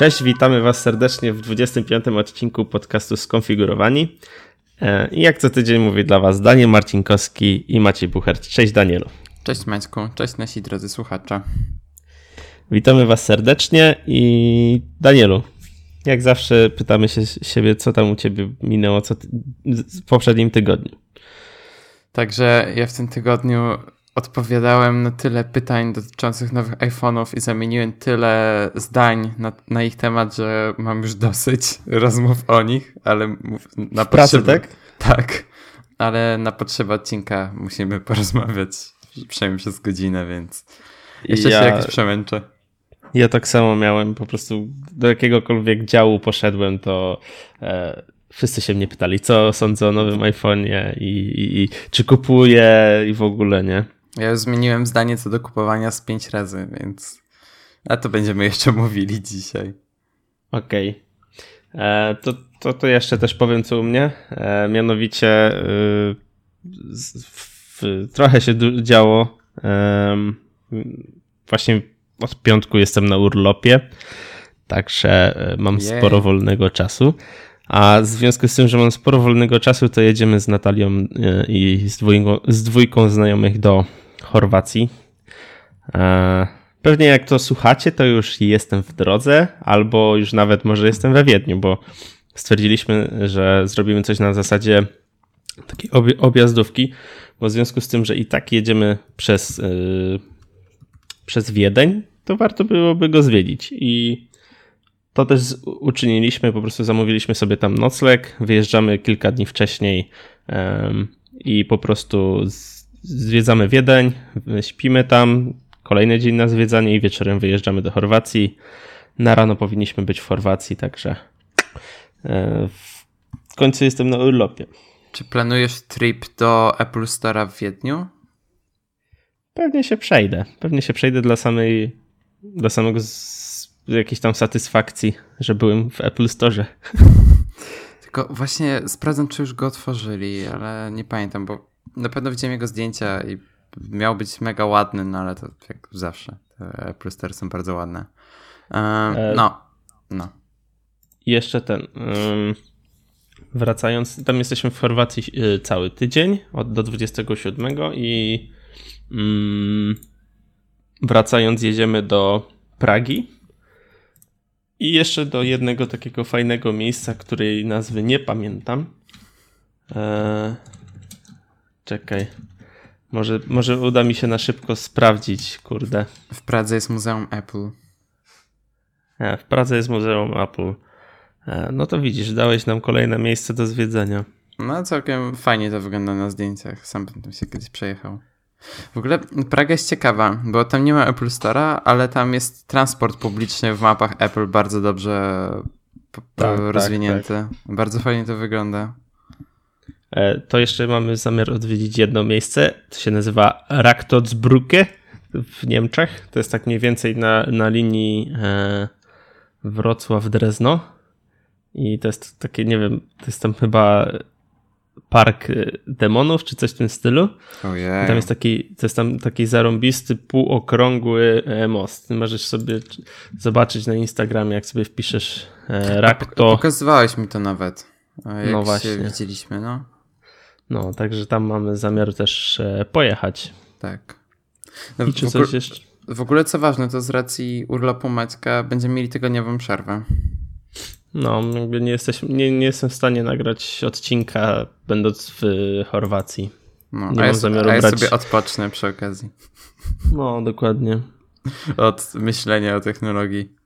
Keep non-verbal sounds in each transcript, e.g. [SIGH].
Cześć, witamy Was serdecznie w 25. odcinku podcastu Skonfigurowani. E, I jak co tydzień mówi dla Was Daniel Marcinkowski i Maciej Buchert. Cześć Danielu. Cześć Maćku, cześć nasi drodzy słuchacze. Witamy Was serdecznie i Danielu, jak zawsze pytamy się siebie, co tam u Ciebie minęło co ty w poprzednim tygodniu. Także ja w tym tygodniu odpowiadałem na tyle pytań dotyczących nowych iPhone'ów i zamieniłem tyle zdań na, na, ich temat, że mam już dosyć [LAUGHS] rozmów o nich, ale na pracy, potrzeby, tak? Tak, ale na potrzeby odcinka musimy [LAUGHS] porozmawiać przynajmniej przez godzinę, więc jeszcze ja... się jakoś przemęczę. Ja tak samo miałem, po prostu do jakiegokolwiek działu poszedłem, to e, wszyscy się mnie pytali, co sądzę o nowym iPhone'ie i, i, i, czy kupuję i w ogóle, nie? Ja już zmieniłem zdanie co do kupowania z pięć razy, więc a to będziemy jeszcze [LAUGHS] mówili dzisiaj. Okej. Okay. E, to, to, to jeszcze też powiem co u mnie. E, mianowicie y, w, trochę się działo. właśnie od piątku jestem na urlopie, także e, mam yeah. sporo wolnego czasu. A w związku z tym, że mam sporo wolnego czasu, to jedziemy z Natalią i z dwójką, z dwójką znajomych do Chorwacji. E, pewnie jak to słuchacie, to już jestem w drodze, albo już nawet może jestem we Wiedniu, bo stwierdziliśmy, że zrobimy coś na zasadzie takiej objazdówki, bo w związku z tym, że i tak jedziemy przez, yy, przez Wiedeń, to warto byłoby go zwiedzić. I to też uczyniliśmy, po prostu zamówiliśmy sobie tam nocleg, wyjeżdżamy kilka dni wcześniej i po prostu zwiedzamy Wiedeń, śpimy tam, kolejny dzień na zwiedzanie i wieczorem wyjeżdżamy do Chorwacji. Na rano powinniśmy być w Chorwacji, także e, w końcu jestem na urlopie. Czy planujesz trip do Apple Store'a w Wiedniu? Pewnie się przejdę. Pewnie się przejdę dla samej, dla samego z, jakiejś tam satysfakcji, że byłem w Apple Store. Tylko właśnie sprawdzam, czy już go otworzyli, ale nie pamiętam, bo na pewno widziałem jego zdjęcia i miał być mega ładny, no ale to jak zawsze. Te Apple są bardzo ładne. Um, no, no. Jeszcze ten. Um, wracając, tam jesteśmy w Chorwacji y, cały tydzień, od do 27 i um, wracając jedziemy do Pragi i jeszcze do jednego takiego fajnego miejsca, której nazwy nie pamiętam. Czekaj. Może, może uda mi się na szybko sprawdzić, kurde. W Pradze jest Muzeum Apple. E, w Pradze jest Muzeum Apple. E, no to widzisz, dałeś nam kolejne miejsce do zwiedzenia. No całkiem fajnie to wygląda na zdjęciach. Sam bym się kiedyś przejechał. W ogóle Praga jest ciekawa, bo tam nie ma Apple Store'a, ale tam jest transport publiczny w mapach Apple bardzo dobrze tak, rozwinięty. Tak, tak. Bardzo fajnie to wygląda. E, to jeszcze mamy zamiar odwiedzić jedno miejsce. To się nazywa Raktotsbrücke w Niemczech. To jest tak mniej więcej na, na linii e, Wrocław-Drezno. I to jest takie, nie wiem, to jest tam chyba park e, demonów, czy coś w tym stylu. Ojej. Tam jest taki, to jest tam taki zarąbisty, półokrągły most. Możesz sobie zobaczyć na Instagramie, jak sobie wpiszesz Rakto. Pokazywałeś mi to nawet. Jak no właśnie. widzieliśmy, no. No, także tam mamy zamiar też e, pojechać. Tak. No, I czy coś ogóle, jeszcze? W ogóle co ważne, to z racji urlopu Maćka będziemy mieli tygodniową przerwę. No, jakby nie, jesteś, nie, nie jestem w stanie nagrać odcinka będąc w Chorwacji. No, nie a mam ja, zamiaru a ja brać... sobie odpocznę przy okazji. No, dokładnie. Od myślenia o technologii.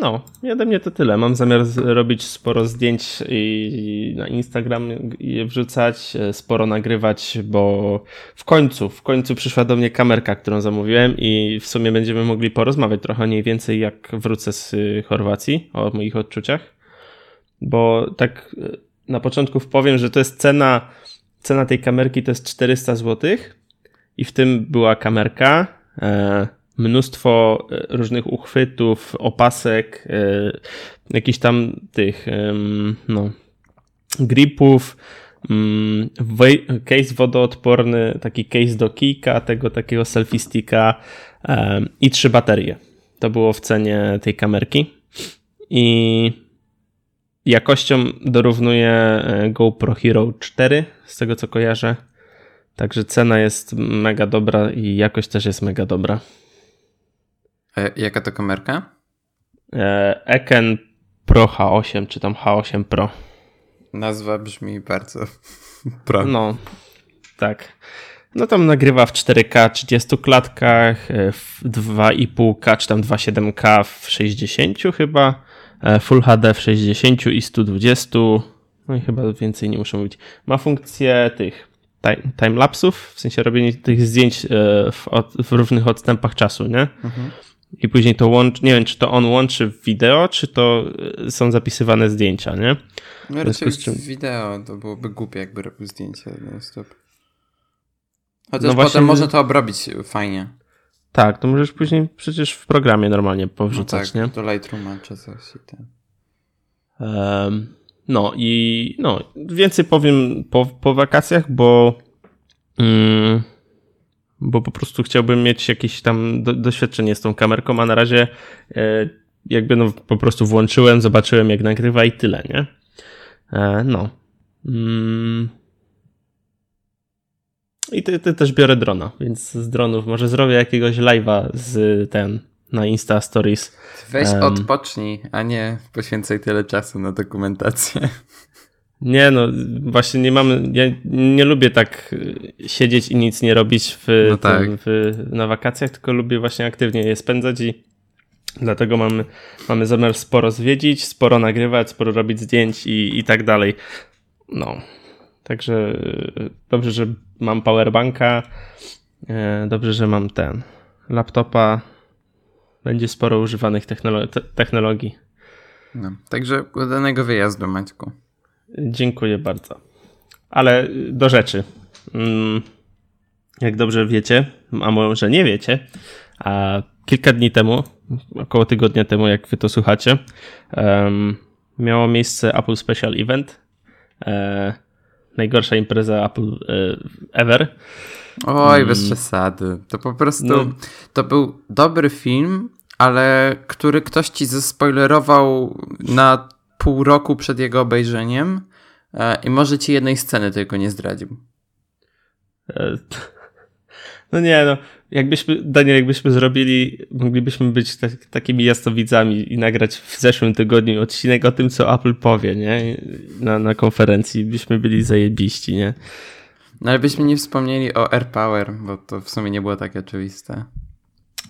No, ode mnie to tyle. Mam zamiar robić sporo zdjęć i na Instagram je wrzucać, e, sporo nagrywać, bo w końcu, w końcu przyszła do mnie kamerka, którą zamówiłem i w sumie będziemy mogli porozmawiać trochę mniej więcej jak wrócę z Chorwacji o moich odczuciach. Bo tak e, na początku powiem, że to jest cena, cena tej kamerki to jest 400 zł i w tym była kamerka, e, mnóstwo e, różnych uchwytów, opasek, e, jakichś tam tych, no, gripów, mm, case wodoodporny, taki case do kijka, tego takiego selfie sticka i trzy baterie. To było w cenie tej kamerki. I jakością dorównuje GoPro Hero 4, z tego co kojarzę. Także cena jest mega dobra i jakość też jest mega dobra. E, jaka to kamerka? E, Eken Pro H8, czy tam H8 Pro. Nazwa brzmi bardzo [LAUGHS] pro. No, tak. No tam nagrywa w 4K 30 klatkach, e, w 2,5K czy tam 2,7K w 60 chyba, e, Full HD w 60 i 120. No i chyba więcej nie muszę mówić. Ma funkcję tych timelapsów, w sensie robienie tych zdjęć w, w różnych odstępach czasu, nie? Mhm. I później to łączy, nie wiem, czy to on łączy w wideo, czy to są zapisywane zdjęcia, nie? No raczej czym... wideo, to byłoby głupie, jakby robił zdjęcie non stop. Chociaż no właśnie... potem można to obrobić fajnie. Tak, to możesz później przecież w programie normalnie powrzucać, no tak, nie? do Lightrooma czy coś i ten. Um, no i no, więcej powiem po, po wakacjach, bo mm, bo po prostu chciałbym mieć jakieś tam do, doświadczenie z tą kamerką, a na razie e, jakby no po prostu włączyłem, zobaczyłem jak nagrywa i tyle, nie? E, no. Mm. I ty, ty, też biorę drona, więc z dronów może zrobię jakiegoś live'a z ten na Insta Stories. Weź um, odpocznij, a nie poświęcaj tyle czasu na dokumentację. Nie, no właśnie nie mamy. Ja nie lubię tak siedzieć i nic nie robić w, no tak. w, na wakacjach, tylko lubię właśnie aktywnie je spędzać i dlatego mamy, mamy zamiar sporo zwiedzić, sporo nagrywać, sporo robić zdjęć i, i tak dalej. No. Także dobrze, że mam powerbanka. E, dobrze, że mam ten laptopa. Będzie sporo używanych technologii. No, także udanego wyjazdu, Maćku. Dziękuję bardzo. Ale do rzeczy. Mm, jak dobrze wiecie, a może nie wiecie, a kilka dni temu, około tygodnia temu, jak wy to słuchacie, miało miejsce Apple Special Event. E, najgorsza impreza Apple e, ever. Oj, bez mm. przesady. To po prostu no. to był dobry film, ale który ktoś ci zespoilerował na pół roku przed jego obejrzeniem e, i może ci jednej sceny tylko nie zdradził. E, no nie, no. Jakbyśmy, Daniel, jakbyśmy zrobili, moglibyśmy być tak, takimi jasnowidzami i nagrać w zeszłym tygodniu odcinek o tym, co Apple powie, nie? Na, na konferencji. Byśmy byli zajebiści, nie? No ale byśmy nie wspomnieli o AirPower, bo to w sumie nie było takie oczywiste.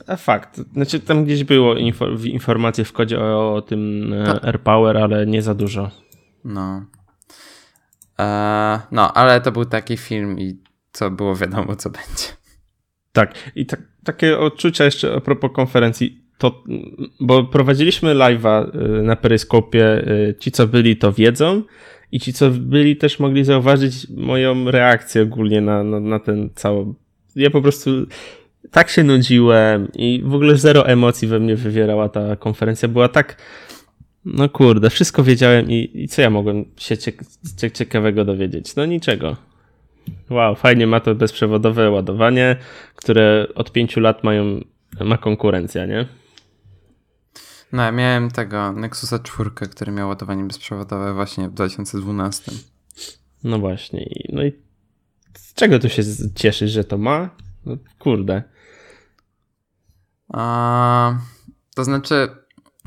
A fakt. Znaczy tam gdzieś było info, informacje w kodzie o, o tym e, AirPower, ale nie za dużo. No. Eee, no, ale to był taki film i co było wiadomo, co będzie. Tak. I tak, takie odczucia jeszcze a propos konferencji. To, bo prowadziliśmy live'a e, na Peryskopie. E, ci, co byli, to wiedzą. I ci, co byli, też mogli zauważyć moją reakcję ogólnie na, na, na ten cały. Ja po prostu tak się nudziłem i w ogóle zero emocji we mnie wywierała ta konferencja. Była tak, no kurde, wszystko wiedziałem i, i co ja mogłem się ciekawego dowiedzieć? No niczego. Wow, fajnie ma to bezprzewodowe ładowanie, które od pięciu lat mają, ma konkurencja, nie? No, ja miałem tego Nexusa 4, który miał ładowanie bezprzewodowe właśnie w 2012. No właśnie. No i z czego tu się cieszysz, że to ma? No, kurde. A, to znaczy,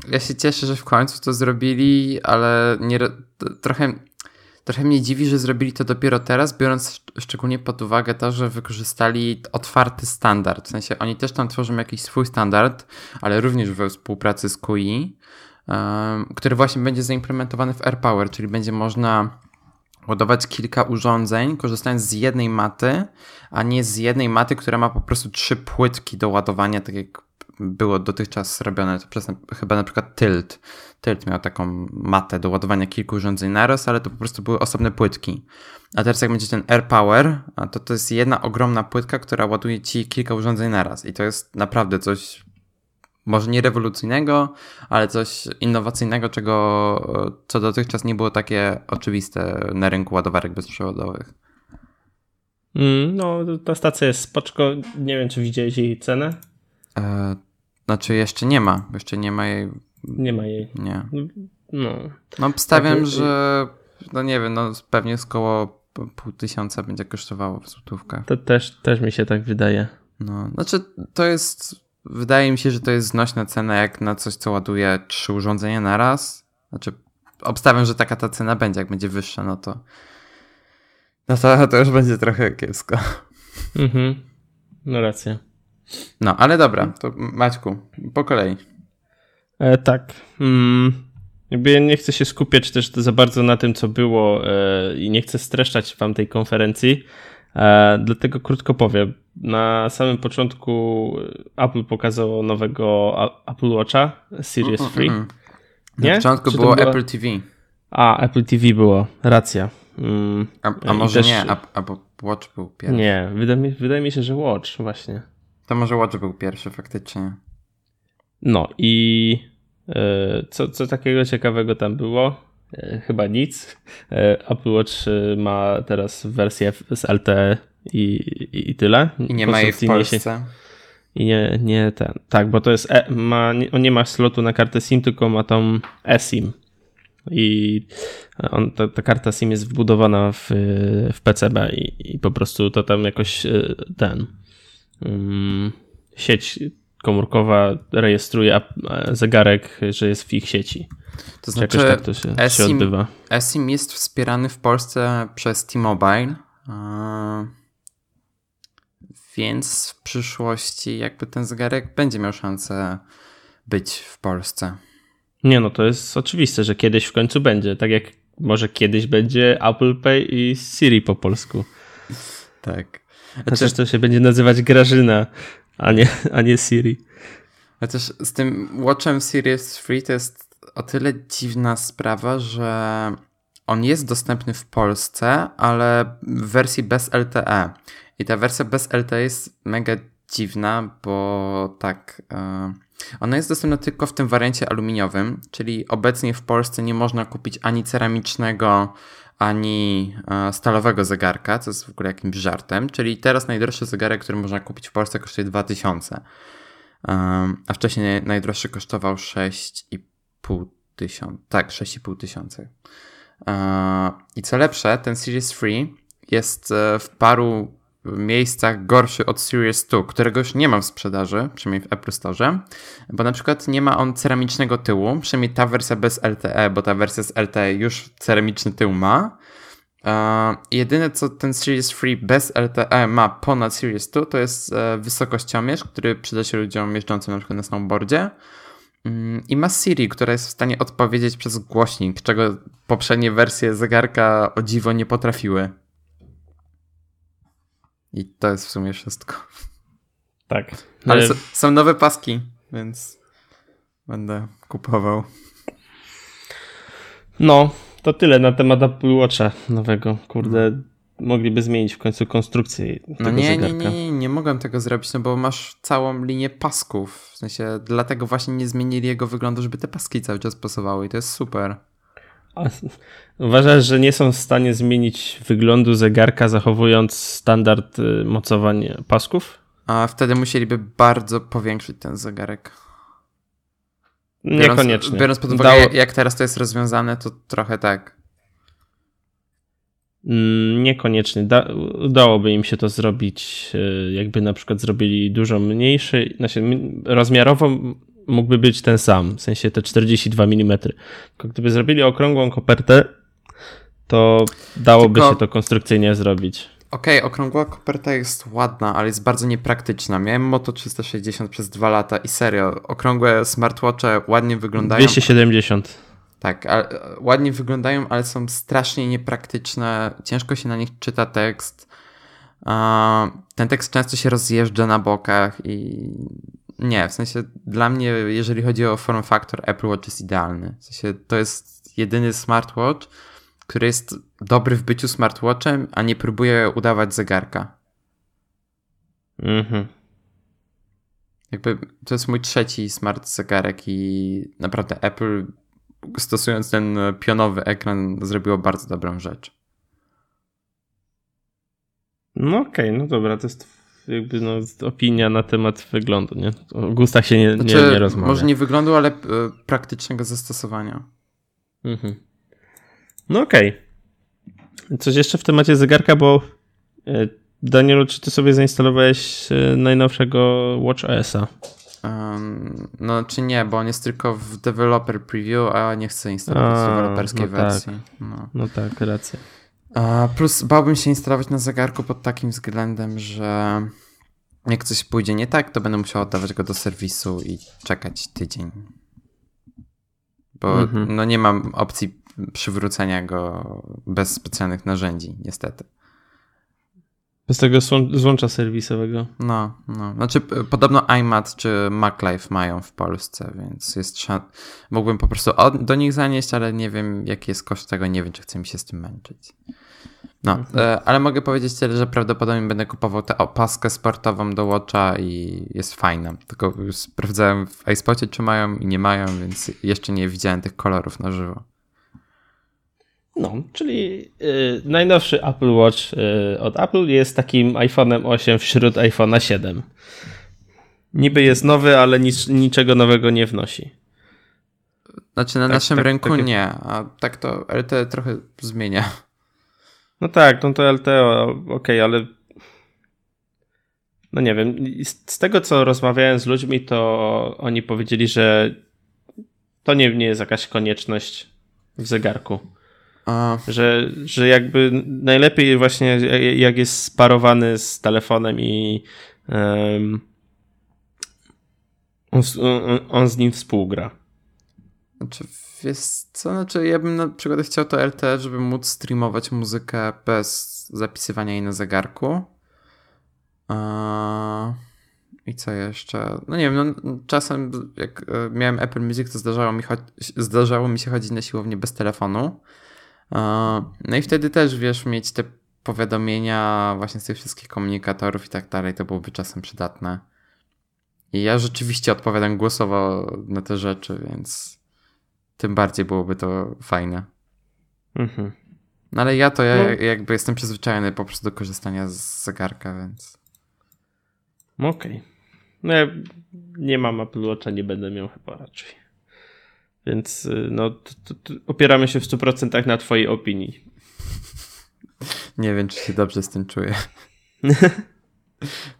ja się cieszę, że w końcu to zrobili, ale nie, trochę, trochę mnie dziwi, że zrobili to dopiero teraz, biorąc szczególnie pod uwagę to, że wykorzystali otwarty standard. W sensie oni też tam tworzą jakiś swój standard, ale również we współpracy z QI, um, który właśnie będzie zaimplementowany w AirPower, czyli będzie można ładować kilka urządzeń, korzystając z jednej maty, a nie z jednej maty, która ma po prostu trzy płytki do ładowania, tak jak było dotychczas robione przez chyba na przykład Tilt. Tilt miał taką matę do ładowania kilku urządzeń naraz, ale to po prostu były osobne płytki. A teraz jak będzie ten AirPower, to to jest jedna ogromna płytka, która ładuje ci kilka urządzeń naraz. I to jest naprawdę coś może nie rewolucyjnego, ale coś innowacyjnego, czego co dotychczas nie było takie oczywiste na rynku ładowarek bezprzewodowych. Mm, no, ta stacja jest spoczko. Nie wiem, czy widziałeś jej cenę. E, Znaczy jeszcze nie ma, jeszcze nie ma jej. Nie ma jej. Nie. No. No obstawiam, tak, że no nie wiem, no pewnie z koło pół tysiąca będzie kosztowało w złotówkach. To też, też mi się tak wydaje. No, znaczy to jest, wydaje mi się, że to jest znośna cena jak na coś, co ładuje trzy urządzenia na raz. Znaczy obstawiam, że taka ta cena będzie, jak będzie wyższa, no to no to, to już będzie trochę kiepsko. Mhm, no racja. No, ale dobra, to Maćku, po kolei. E, tak. Mm, jakby nie chcę się skupiać też za bardzo na tym, co było e, i nie chcę streszczać wam tej konferencji, e, dlatego krótko powiem. Na samym początku Apple pokazało nowego Apple Watcha Series 3. Mm, mm, mm. Na początku było, było Apple TV. A, Apple TV było, racja. Mm, a, a może też... nie, a, bo Watch był pierwszy. Nie, wydaje mi, wydaje mi się, że Watch właśnie. To może Watch był pierwszy faktycznie. No i e, co, co takiego ciekawego tam było? E, chyba nic. E, Apple Watch ma teraz wersję z LTE i, i, i tyle. I nie ma jej w Polsce. I nie, nie ten. Tak, bo to jest. E, ma, nie, on nie ma slotu na kartę SIM, tylko ma tą eSIM. I on, ta, ta, karta SIM jest wbudowana w, w PCB i, i, po prostu to tam jakoś ten sieć komórkowa rejestruje zegarek, że jest w ich sieci. To znaczy, tak to się, eSIM, się odbywa. eSIM jest wspierany w Polsce przez T-Mobile, więc w przyszłości jakby ten zegarek będzie miał szansę być w Polsce. Nie, no to jest oczywiste, że kiedyś w końcu będzie. Tak jak może kiedyś będzie Apple Pay i Siri po polsku. Tak. Chociaż to się będzie nazywać Grażyna, a nie, a nie Siri. Chociaż z tym Watchem Series 3 to jest o tyle dziwna sprawa, że on jest dostępny w Polsce, ale w wersji bez LTE. I ta wersja bez LTE jest mega dziwna, bo tak. Yy, ona jest dostępna tylko w tym wariancie aluminiowym, czyli obecnie w Polsce nie można kupić ani ceramicznego, ani e, stalowego zegarka, co jest w ogóle jakimś żartem. Czyli teraz najdroższy zegarek, który można kupić w Polsce kosztuje 2000, a wcześniej najdroższy kosztował 6,5 tysiąca. Tak, 6,5 tysiąca. I co lepsze, ten Series 3 jest e, w paru miejscach gorszy od Series 2, którego już nie ma w sprzedaży, przynajmniej w Apple Store, bo na przykład nie ma on ceramicznego tyłu, przynajmniej ta wersja bez LTE, bo ta wersja z LTE już ceramiczny tył ma. Uh, jedyne co ten Series 3 bez LTE ma ponad Series 2 to jest uh, wysokościomierz, który przyda się ludziom jeżdżącym na przykład na snowboardzie. Um, I ma Siri, która jest w stanie odpowiedzieć przez głośnik, czego poprzednie wersje zegarka o dziwo nie potrafiły. I to jest w sumie wszystko. Tak. Ale są nowe paski, więc będę kupował. No, to tyle na temat Apple Watcha nowego. Kurde, mogliby zmienić w końcu konstrukcję no nie, zegarka. Nie, nie, nie, nie mogłem tego zrobić, no bo masz całą linię pasków. W sensie, dlatego właśnie nie zmienili jego wyglądu, żeby te paski cały czas pasowały i to jest super. A uważasz, że nie są w stanie zmienić wyglądu zegarka, zachowując standard y, mocowań pasków? A wtedy musieliby bardzo powiększyć ten zegarek. Biorąc, Niekoniecznie. Biorąc pod uwagę, Dało... jak teraz to jest rozwiązane, to trochę tak. Mm, niekoniecznie. Da, udałoby im się to zrobić, y, jakby na przykład zrobili dużo mniejszy, znaczy rozmiarowo mógłby być ten sam, w sensie te 42 mm. Tylko gdyby zrobili okrągłą kopertę, to dałoby Tylko... się to konstrukcyjnie zrobić. Okej, okay, okrągła koperta jest ładna, ale jest bardzo niepraktyczna. Miałem Moto 360 przez dwa lata i serio, okrągłe smartwatche ładnie wyglądają. 270. Tak, a, ładnie wyglądają, ale są strasznie niepraktyczne. Ciężko się na nich czyta tekst. ten tekst często się rozjeżdża na bokach i nie, w sensie dla mnie, jeżeli chodzi o form factor, Apple Watch jest idealny. W sensie to jest jedyny smartwatch, który jest dobry w byciu smartwatchem, a nie próbuje udawać zegarka. Mhm. Jakby to jest mój trzeci smart zegarek i naprawdę Apple stosując ten pionowy ekran zrobiło bardzo dobrą rzecz. No okej, okay, no dobra, to jest jakby no, opinia na temat wyglądu, nie? O gustach się nie, znaczy, nie, nie rozmawia. Może nie wyglądu, ale y, praktycznego zastosowania. Mhm. No okej. Okay. Coś jeszcze w temacie zegarka, bo e, Danielu, czy ty sobie zainstalowałeś e, najnowszego Watch OS-a? Um, no, czy nie, bo on jest tylko w developer preview, a nie chcę instalować a, deweloperskiej no wersji. Tak. No. no tak, racja. A, plus bałbym się instalować na zegarku pod takim względem, że jak coś pójdzie nie tak, to będę musiał oddawać go do serwisu i czekać tydzień. Bo mhm. no nie mam opcji przywrócenia go bez specjalnych narzędzi, niestety. Bez tego złącza serwisowego. No, no. Znaczy, podobno iMat czy MacLife mają w Polsce, więc jest mógłbym po prostu do nich zanieść, ale nie wiem, jaki jest koszt tego, nie wiem, czy chcę mi się z tym męczyć. No, mhm. e, ale mogę powiedzieć tyle, że prawdopodobnie będę kupował tę opaskę sportową do Watcha i jest fajna. Tylko sprawdzałem w iSpocie, czy mają i nie mają, więc jeszcze nie widziałem tych kolorów na żywo. No, czyli y, najnowszy Apple Watch y, od Apple jest takim iPhone'em 8 wśród iPhone'a 7. Niby jest nowy, ale nic, niczego nowego nie wnosi. Znaczy na tak, naszym tak, rynku tak, nie, a tak to LTE trochę zmienia. No tak, no to LTE okej, okay, ale no nie wiem, z tego co rozmawiałem z ludźmi, to oni powiedzieli, że to nie, nie jest jakaś konieczność w zegarku. A... Że, że jakby najlepiej właśnie jak jest sparowany z telefonem i um, on, on, z nim współgra. Znaczy, wiesz co, znaczy ja bym na przykład chciał to LTE, żeby móc streamować muzykę bez zapisywania jej na zegarku. A... I co jeszcze? No nie wiem, no, czasem jak e, miałem Apple Music, to zdarzało mi, zdarzało mi się chodzić na siłownię bez telefonu. No i wtedy też, wiesz, mieć te powiadomienia właśnie z tych wszystkich komunikatorów i tak dalej, to byłoby czasem przydatne. I ja rzeczywiście odpowiadam głosowo na te rzeczy, więc tym bardziej byłoby to fajne. Mhm. No ale ja to ja, no. jakby jestem przyzwyczajony po prostu do korzystania z zegarka, więc. Okej. Okay. No ja nie mam Apple Watcha, nie będę miał chyba raczej. Więc y, no, to, to opieramy się w 100% na Twojej opinii. Nie wiem, czy się dobrze z tym czuję. [LAUGHS]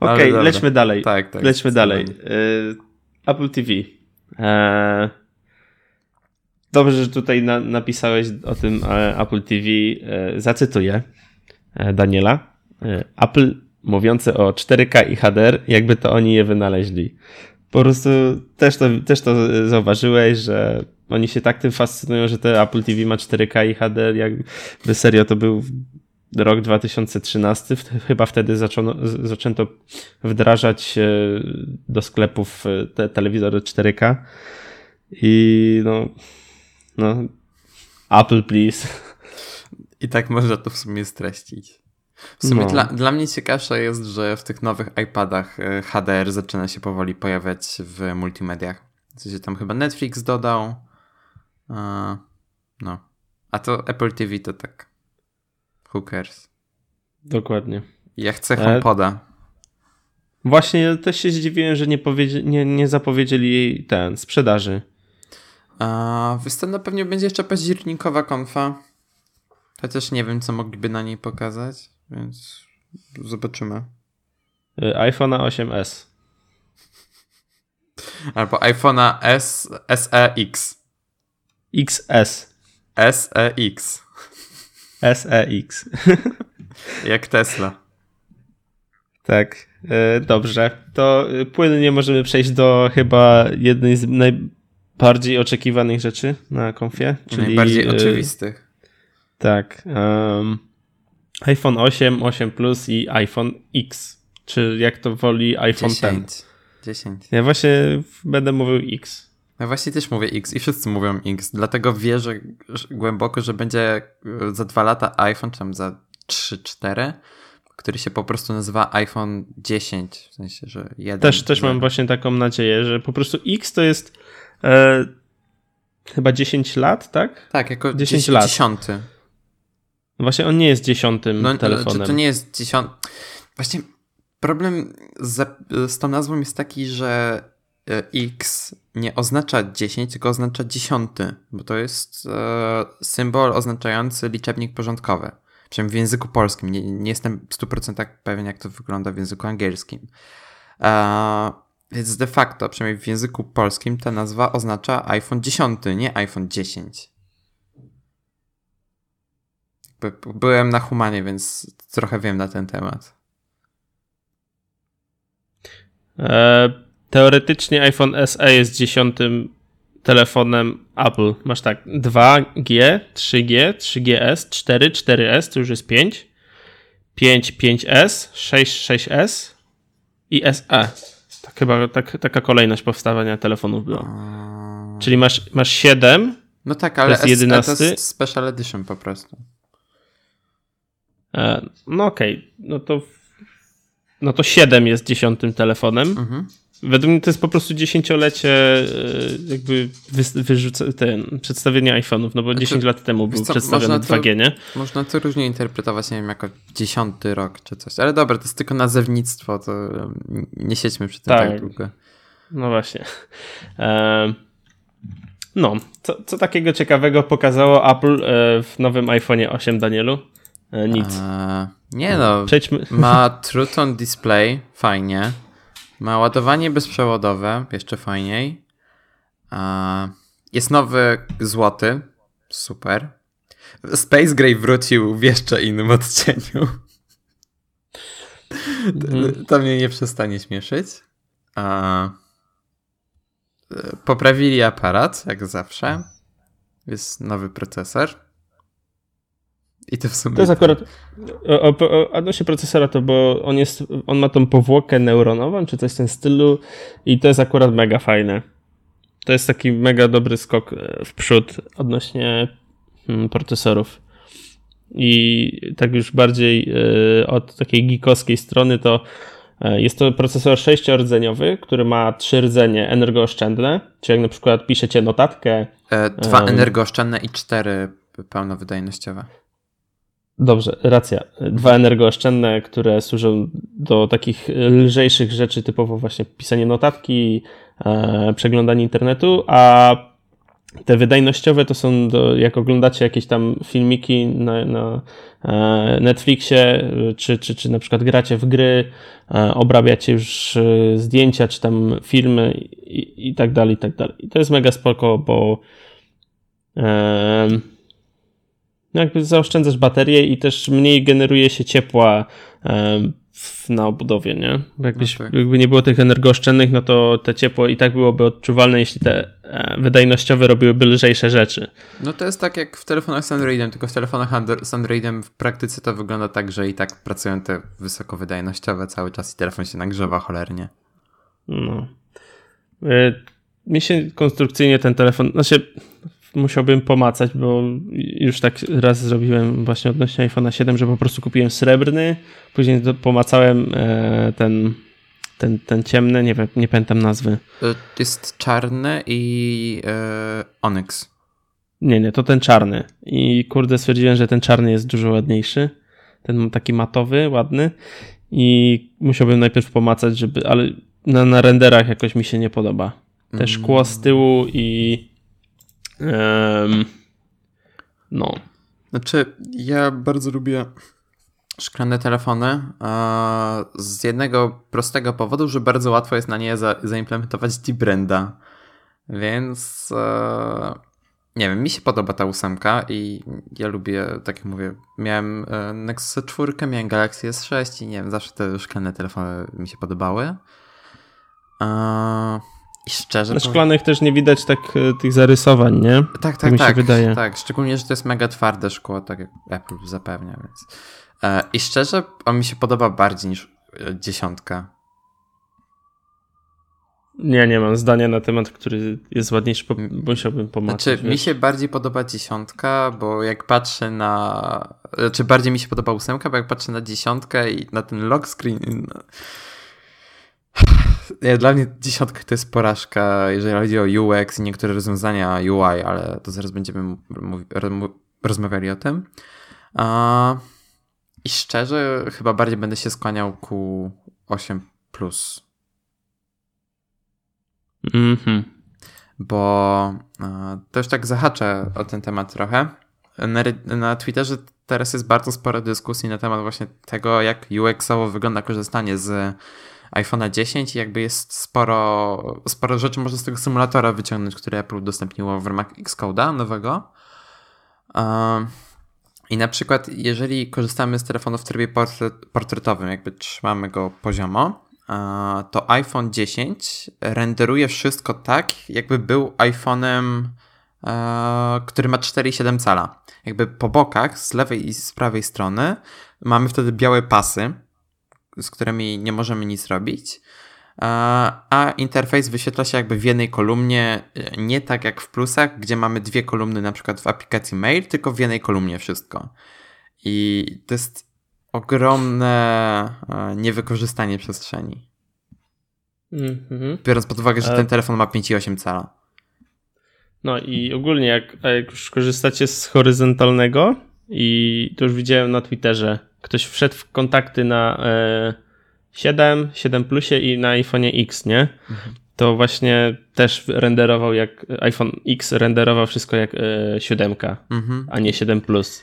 Okej, okay, lećmy dalej. Tak, tak. Lećmy dalej. Y, Apple TV. E, dobrze, że tutaj na, napisałeś o tym e, Apple TV. E, zacytuję Daniela. Apple mówiące o 4K i HDR, jakby to oni je wynaleźli. Po prostu też to, też to zauważyłeś, że oni się tak tym fascynują, że te Apple TV ma 4K i HD, jakby serio to był rok 2013, chyba wtedy zaczęto, zaczęto wdrażać e, do sklepów e, te telewizory 4K i no, no Apple please. I tak można to w sumie streścić. W sumie no. dla, dla mnie ciekawsze jest, że w tych nowych iPadach e, HDR zaczyna się powoli pojawiać w multimediach. W sensie tam chyba Netflix dodał. No. A to Apple TV to tak. Who cares? Dokładnie. Ja chcę e, HomePoda. Właśnie też się zdziwiłem, że nie, nie, nie zapowiedzieli jej ten sprzedaży. A, występna pewnie będzie jeszcze październikowa konfa. Chociaż nie wiem, co mogliby na niej pokazać. Więc zobaczymy. Y, iPhone'a 8s. Albo iPhone'a S, SEX. XS. SEX. SEX. Jak Tesla. Tak, y, dobrze. To płynnie możemy przejść do chyba jednej z najbardziej oczekiwanych rzeczy na konfie. Czyli, najbardziej y, oczywistych. Tak. Um, iPhone 8, 8 Plus i iPhone X. Czy jak to woli iPhone 10. 10. 10. Ja właśnie będę mówił X. Ja właśnie też mówię X i wszyscy mówią X, dlatego wierzę głęboko, że będzie e, za dwa lata iPhone, czy tam za 3-4, który się po prostu nazywa iPhone 10, w sensie, że jeden. Też, też mam właśnie taką nadzieję, że po prostu X to jest e, chyba 10 lat, tak? Tak, jako 10, 10 lat. 10. No właśnie on nie jest dziesiątym no, telefonem. To, nie jest dziesiąty. Właśnie problem z, z tą nazwą jest taki, że e, X nie oznacza 10, tylko oznacza dziesiąty, bo to jest e, symbol oznaczający liczebnik porządkowy. Przynajmniej w języku polskim. Nie, nie jestem w 100% pewien, jak to wygląda w języku angielskim. E, więc de facto, przynajmniej w języku polskim, ta nazwa oznacza iPhone 10, nie iPhone 10. Byłem na humanie, więc trochę wiem na ten temat. E, teoretycznie iPhone SE jest dziesiątym telefonem Apple. Masz tak 2G, 3G, 3GS, 4, 4S, to już jest 5, 5, 5S, 6, 6S i SE. Tak chyba tak, taka kolejność powstawania telefonów była. Czyli masz, masz 7. No tak, ale to jest 11. to jest Special Edition po prostu. E, no okej, okay. no to no to 7 jest dziesiątym telefonem. Mhm. Według mnie to jest po prostu dziesięciolecie e, jakby wyrzuca, ten, przedstawienia iPhone'ów, no bo znaczy, 10 lat temu był co, przedstawiony 2G, nie? Można to różnie interpretować, nie wiem, jako dziesiąty rok czy coś, ale dobra, to jest tylko nazewnictwo, to nie siedźmy przy tym tak, tak długo. No właśnie. no, co, co takiego ciekawego pokazało Apple e, w nowym iPhone'ie 8, Danielu? E, nic. A, nie no, Przejdźmy. [LAUGHS] ma True Tone Display, fajnie. Ma ładowanie bezprzewodowe, jeszcze fajniej. Jest nowy złoty, super. Space Gray wrócił w jeszcze innym odcieniu. Mhm. [LAUGHS] To mnie nie przestanie śmieszyć. Poprawili aparat, jak zawsze. Jest nowy procesor. I to w sumie. To jest akurat. O, o, odnośnie procesora, to bo on jest. On ma tą powłokę neuronową, czy coś w tym stylu, i to jest akurat mega fajne. To jest taki mega dobry skok e, w przód odnośnie hmm, procesorów. I tak już bardziej y, od takiej geekowskiej strony to y, jest to procesor sześciordzeniowy, który ma trzy rdzenie energooszczędne, czyli jak na przykład piszecie notatkę. E, dwa energooszczędne i cztery pełnowydajnościowe. Dobrze, racja. Dwa energooszczędne, które służą do takich lżejszych rzeczy, typowo właśnie pisanie notatki, e, przeglądanie internetu, a te wydajnościowe to są, do, jak oglądacie jakieś tam filmiki na, na e, Netflixie, czy, czy, czy na przykład gracie w gry, e, obrabiacie już e, zdjęcia, czy tam filmy i, i tak dalej, i tak dalej. I to jest mega spoko, bo e, jakby zaoszczędzasz baterię i też mniej generuje się ciepła na obudowie, nie? Jakbyś, okay. Jakby nie było tych energooszczędnych, no to te ciepło i tak byłoby odczuwalne, jeśli te e, wydajnościowe robiłyby lżejsze rzeczy. No to jest tak jak w telefonach z Androidem, tylko w telefonach z Androidem w praktyce to wygląda tak, że i tak pracują te wysokowydajnościowe cały czas i telefon się nagrzewa cholernie. No. E, mi się konstrukcyjnie ten telefon, znaczy musiałbym pomacać, bo już tak raz zrobiłem właśnie odnośnie iPhone'a 7, że po prostu kupiłem srebrny, później pomacałem e, ten, ten, ten ciemny, nie wiem, nie pamiętam nazwy. To jest czarny i e, Onyx. Nie, nie, to ten czarny. I kurde stwierdziłem, że ten czarny jest dużo ładniejszy. Ten taki matowy, ładny. I musiałbym najpierw pomacać, żeby, ale na, na renderach jakoś mi się nie podoba. Te szkło z tyłu i Um, no. Znaczy, ja bardzo lubię szklane telefony z jednego prostego powodu, że bardzo łatwo jest na nie za, zaimplementować D-Branda. Więc e, nie wiem, mi się podoba ta ósemka i ja lubię, tak jak mówię, miałem e, Nexus 4, miałem Galaxy S6 i nie wiem, zawsze te szklane telefony mi się podobały. E, i szczerze. Na szklanych też nie widać tak e, tych zarysowań, nie? Tak, tak, tak. Mi się tak, wydaje. Tak, szczególnie, że to jest mega twarde szkło, tak jak Apple zapewnia, więc. E, I szczerze, on mi się podoba bardziej niż e, dziesiątka. Nie, nie mam zdania na temat, który jest ładniejszy, bo musiałbym pomagać. Znaczy, mi się bardziej podoba dziesiątka, bo jak patrzę na. Znaczy, bardziej mi się podoba ósemka, bo jak patrzę na dziesiątkę i na ten lock screen. Nie, dla mnie dziesiątka to jest porażka, jeżeli chodzi o UX i niektóre rozwiązania UI, ale to zaraz będziemy rozmawiali o tym. I szczerze, chyba bardziej będę się skłaniał ku 8 plus. Mhm. Bo to już tak zahaczę o ten temat trochę. Na, na Twitterze teraz jest bardzo sporo dyskusji na temat właśnie tego, jak UX-owo wygląda korzystanie z iPhone'a 10 i jakby jest sporo, sporo rzeczy można z tego symulatora wyciągnąć, który Apple udostępniło w ramach Xcode'a nowego. I na przykład, jeżeli korzystamy z telefonu w trybie portretowym, jakby trzymamy go poziomo, to iPhone 10 renderuje wszystko tak, jakby był iPhone'em, który ma 4,7 cala. Jakby po bokach, z lewej i z prawej strony, mamy wtedy białe pasy, z którymi nie możemy nic robić. A interfejs wyświetla się jakby w jednej kolumnie, nie tak jak w plusach, gdzie mamy dwie kolumny, na przykład w aplikacji mail, tylko w jednej kolumnie wszystko. I to jest ogromne niewykorzystanie przestrzeni. Mm-hmm. Biorąc pod uwagę, że ten telefon ma 5,8 cala. No i ogólnie, jak, jak już korzystacie z horyzontalnego, i to już widziałem na Twitterze, ktoś wszedł w kontakty na e, 7, 7 Plusie i na iPhone X, nie? Mhm. To właśnie też renderował jak iPhone X renderował wszystko jak e, 7, mhm. a nie 7 Plus.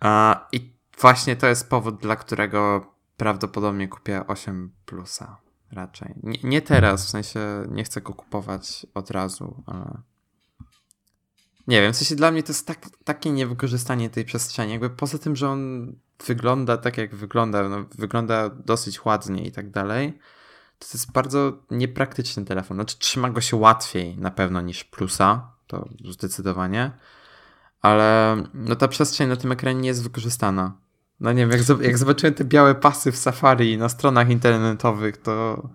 A, I właśnie to jest powód, dla którego prawdopodobnie kupię 8 Plusa raczej. Nie, nie teraz, w sensie nie chcę go kupować od razu, ale nie wiem, w sensie dla mnie to jest tak, takie niewykorzystanie tej przestrzeni. Jakby poza tym, że on wygląda tak, jak wygląda, no, wygląda dosyć ładnie i tak dalej, to, jest bardzo niepraktyczny telefon. Znaczy, trzyma go się łatwiej na pewno niż plusa, to zdecydowanie, ale no, ta przestrzeń na tym ekranie nie jest wykorzystana. No nie wiem, jak, jak zobaczyłem te białe pasy w Safari na stronach internetowych, to.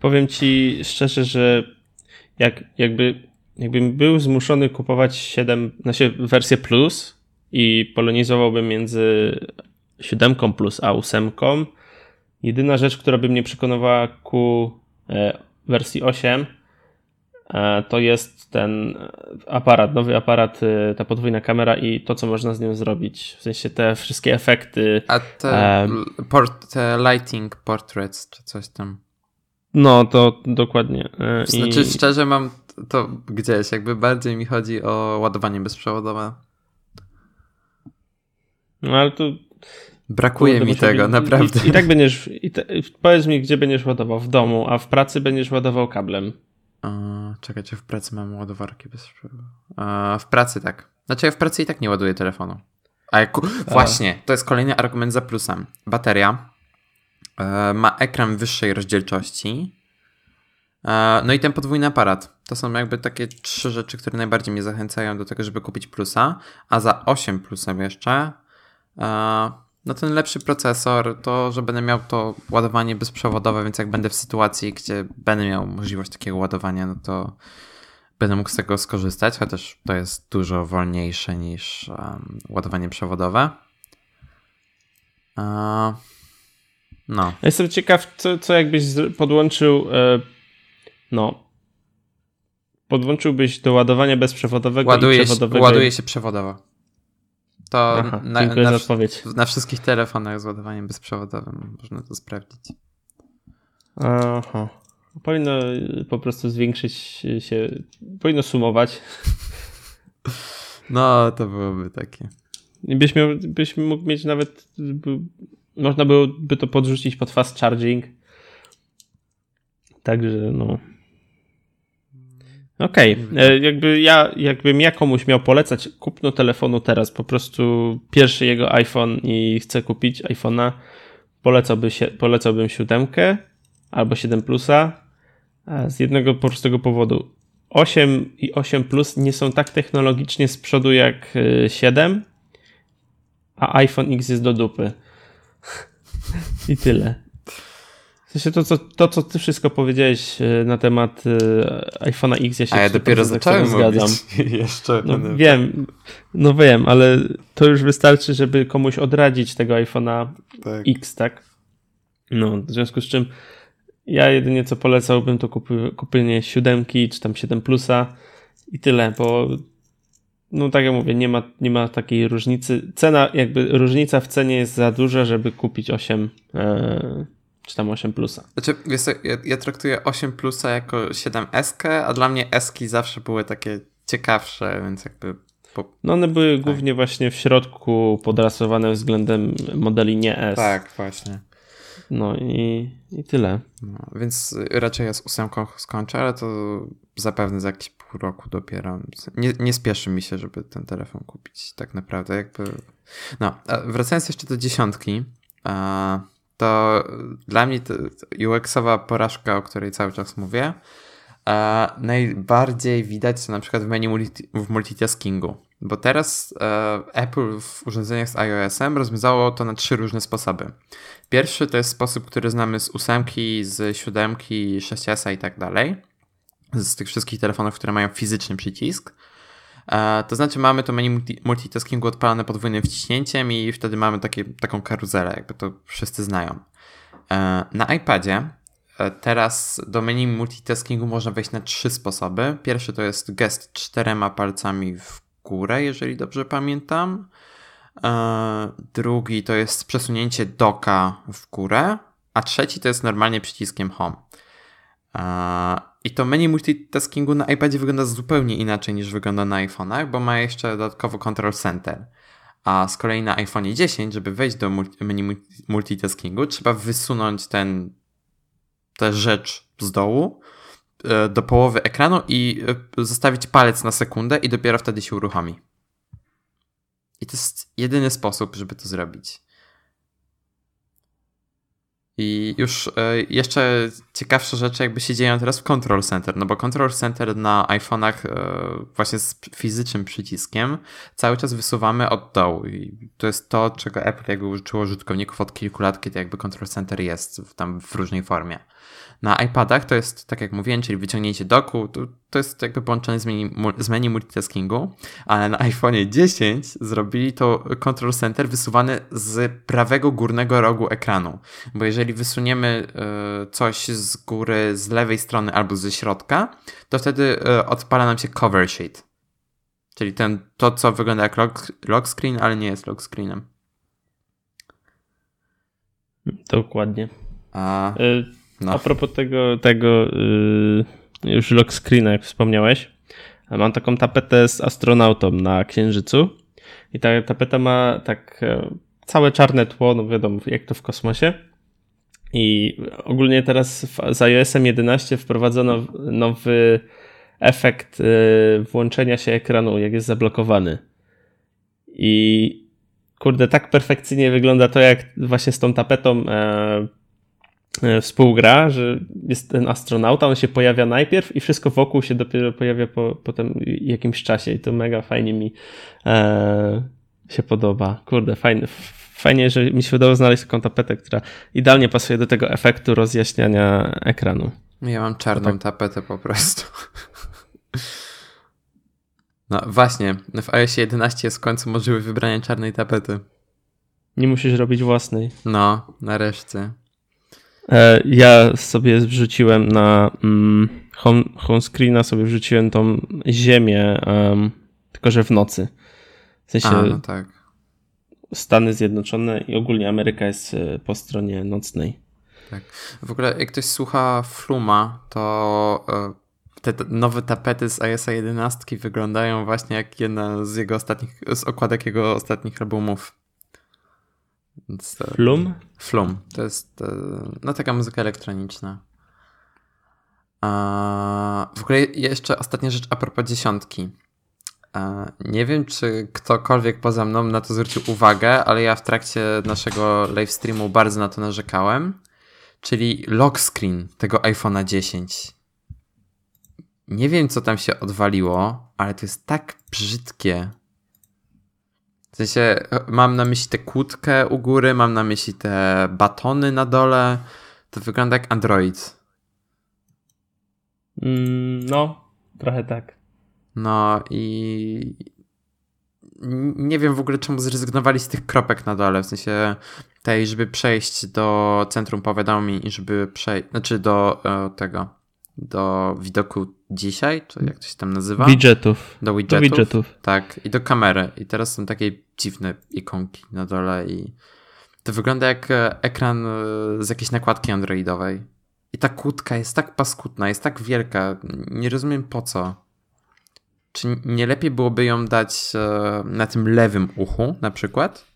Powiem ci szczerze, że jak, jakby jakbym był zmuszony kupować 7, znaczy wersję plus i polonizowałbym między 7 plus a 8, jedyna rzecz, która by mnie przekonywała ku e, wersji 8 e, to jest ten aparat, nowy aparat, e, ta podwójna kamera i to, co można z nią zrobić. W sensie te wszystkie efekty. A te, port, te lighting portraits, czy coś tam. No, to dokładnie. Znaczy, I... szczerze mam to gdzieś, jakby bardziej mi chodzi o ładowanie bezprzewodowe. No ale to. Brakuje mi tego, naprawdę. I, I, tak będziesz. I te, powiedz mi, gdzie będziesz ładował? W domu, a w pracy będziesz ładował kablem. czekajcie, w pracy mam ładowarki bezprzewodowe. w pracy tak. Znaczy, ja w pracy i tak nie ładuję telefonu. A jak, właśnie, to jest kolejny argument za plusem. Bateria e, ma ekran wyższej rozdzielczości E, no i ten podwójny aparat. To są jakby takie trzy rzeczy, które najbardziej mnie zachęcają do tego, żeby kupić plusa. A za 8 plusem jeszcze, no ten lepszy procesor, to, że będę miał to ładowanie bezprzewodowe, więc jak będę w sytuacji, gdzie będę miał możliwość takiego ładowania, no to będę mógł z tego skorzystać, chociaż to jest dużo wolniejsze niż um, ładowanie przewodowe. Uh, no. Jestem ciekaw, co, co jakbyś podłączył no. Podłączyłbyś do ładowania bezprzewodowego i przewodowego. Ładuje się przewodowo. To Aha, na, dziękuję na, za odpowiedź. Na wszystkich telefonach z ładowaniem bezprzewodowym można to sprawdzić. Aha. Powinno po prostu zwiększyć się, powinno sumować. No, to byłoby takie. Byś, miał, byś mógł mieć nawet, można byłoby to podrzucić pod fast charging. Także no, Okej, okay. E, jakby ja, jakbym ja komuś miał polecać kupno telefonu teraz, po prostu pierwszy jego iPhone i chcę kupić iPhone'a, polecałby się, polecałbym siódemkę albo 7 Plusa z jednego prostego powodu. 8 i 8 Plus nie są tak technologicznie z przodu jak 7, e, a iPhone X jest do dupy. [LAUGHS] I tyle. W sensie to, co, to, co ty wszystko powiedziałeś e, na temat e, iPhone'a X, ja się A ja dopiero zacząłem zgadzam. [LAUGHS] Jeszcze. No, wiem, no wiem, ale to już wystarczy, żeby komuś odradzić tego iPhone'a tak. X, tak? No, w związku z czym ja jedynie co polecałbym to kupy, kupienie 7 czy tam 7 plusa i tyle, bo no tak jak mówię, nie ma, nie ma takiej różnicy. Cena, jakby różnica w cenie jest za duża, żeby kupić 8 e, czy tam 8 plusa. Znaczy, wiesz, ja, ja traktuję 8 plusa jako 7 SK, a dla mnie Eski zawsze były takie ciekawsze, więc jakby. Po... No one były tak. głównie właśnie w środku podrasowane względem modeli nie S. Tak, właśnie. No i, i tyle. No, więc raczej ja z ósemką skończę, ale to zapewne za jakiś pół roku dopiero. Nie, nie spieszy mi się, żeby ten telefon kupić tak naprawdę. Jakby... No, wracając jeszcze do dziesiątki, to dla mnie UX-owa porażka, o której cały czas mówię, najbardziej widać to na przykład w menu multi, w multitaskingu. Bo teraz e, Apple w urządzeniach z iOS-em rozwiązało to na trzy różne sposoby. Pierwszy to jest sposób, który znamy z ósemki, z siódemki, 6S i tak dalej. Z tych wszystkich telefonów, które mają fizyczny przycisk. E, to znaczy mamy to menu multitaskingu odpalane podwójnym wciśnięciem i wtedy mamy takie, taką karuzelę, jakby to wszyscy znają. E, na iPadzie e, teraz do menu multitaskingu można wejść na trzy sposoby. Pierwszy to jest gest czterema palcami w górę, jeżeli dobrze pamiętam. Drugi to jest przesunięcie doka w górę, a trzeci to jest normalnie przyciskiem home. I to menu multitaskingu na iPadzie wygląda zupełnie inaczej niż wygląda na iPhone'ach, bo ma jeszcze dodatkowo Control Center. A z kolei na iPhone 10, żeby wejść do menu multitaskingu, trzeba wysunąć ten, tę rzecz z dołu e, do połowy ekranu i e, zostawić palec na sekundę i dopiero wtedy się uruchomi. I to jest jedyny sposób, żeby to zrobić. I już e, jeszcze ciekawsze rzeczy jakby się dzieją teraz w Control Center, no bo Control Center na iPhone'ach e, właśnie z fizycznym przyciskiem cały czas wysuwamy od dołu i to jest to, czego Apple jakby użyczyło użytkowników od kilku lat, kiedy jakby Control Center jest tam w różnej formie. Na iPadach to jest, tak jak mówiłem, czyli wyciągnięcie doku, to, to jest jakby połączone z menu, z menu multitaskingu, ale na iPhone 10 zrobili to Control Center wysuwany z prawego górnego rogu ekranu. Bo jeżeli wysuniemy y, coś z góry, z lewej strony albo ze środka, to wtedy y, odpala nam się cover sheet. Czyli ten, to, co wygląda jak lock, lock screen, ale nie jest lock screenem. Dokładnie. A... Y no. A propos tego, tego yy, już lock screena, jak wspomniałeś, mam taką tapetę z astronautą na Księżycu i ta tapeta ma tak e, całe czarne tło, no wiadomo, jak to w kosmosie. I ogólnie teraz w, z iOS-em 11 wprowadzono nowy efekt y, włączenia się ekranu, jak jest zablokowany. I kurde, tak perfekcyjnie wygląda to, jak właśnie z tą tapetą e, współgra, że jest ten astronauta, on się pojawia najpierw i wszystko wokół się dopiero pojawia po, po tym jakimś czasie i to mega fajnie mi e, się podoba. Kurde, fajnie, fajnie, że mi się udało znaleźć taką tapetę, która idealnie pasuje do tego efektu rozjaśniania ekranu. Ja mam czarną tak... tapetę po prostu. No właśnie, w iOS 11 jest w końcu możliwe wybranie czarnej tapety. Nie musisz robić własnej. No, nareszcie. E, ja sobie wrzuciłem na mm, home, home screena sobie wrzuciłem tą ziemię, um, tylko że w nocy. W sensie A, no tak. Stany Zjednoczone i ogólnie Ameryka jest e, po stronie nocnej. Tak. W ogóle jak ktoś słucha Fluma, to e, te nowe tapety z iOS 11 wyglądają właśnie jak jedna z jego ostatnich, z okładek jego ostatnich albumów. Flum? Flum. To jest e, no taka muzyka elektroniczna. A, w ogóle jeszcze ostatnia rzecz a propos dziesiątki. A, nie wiem, czy ktokolwiek poza mną na to zwrócił uwagę, ale ja w trakcie naszego live streamu bardzo na to narzekałem. Czyli lock screen tego iPhone'a 10. Nie wiem, co tam się odwaliło, ale to jest tak brzydkie. W sensie mam na myśli tę kłódkę u góry, mam na myśli te batony na dole. To wygląda jak Android. Mm, no, trochę tak. No i nie wiem w ogóle czemu zrezygnowali z tych kropek na dole, w sensie tej, żeby przejść do centrum powiadomień i żeby przejść, znaczy do e, tego, do widoku dzisiaj, czy jak to się tam nazywa? Widgetów. Do widgetów. Do widgetów. Tak, i do kamery. I teraz są takie dziwne ikonki na dole i to wygląda jak e, ekran e, z jakiejś nakładki androidowej. I ta kłódka jest tak paskudna, jest tak wielka. Nie rozumiem po co. Czy nie lepiej byłoby ją dać e, na tym lewym uchu, na przykład?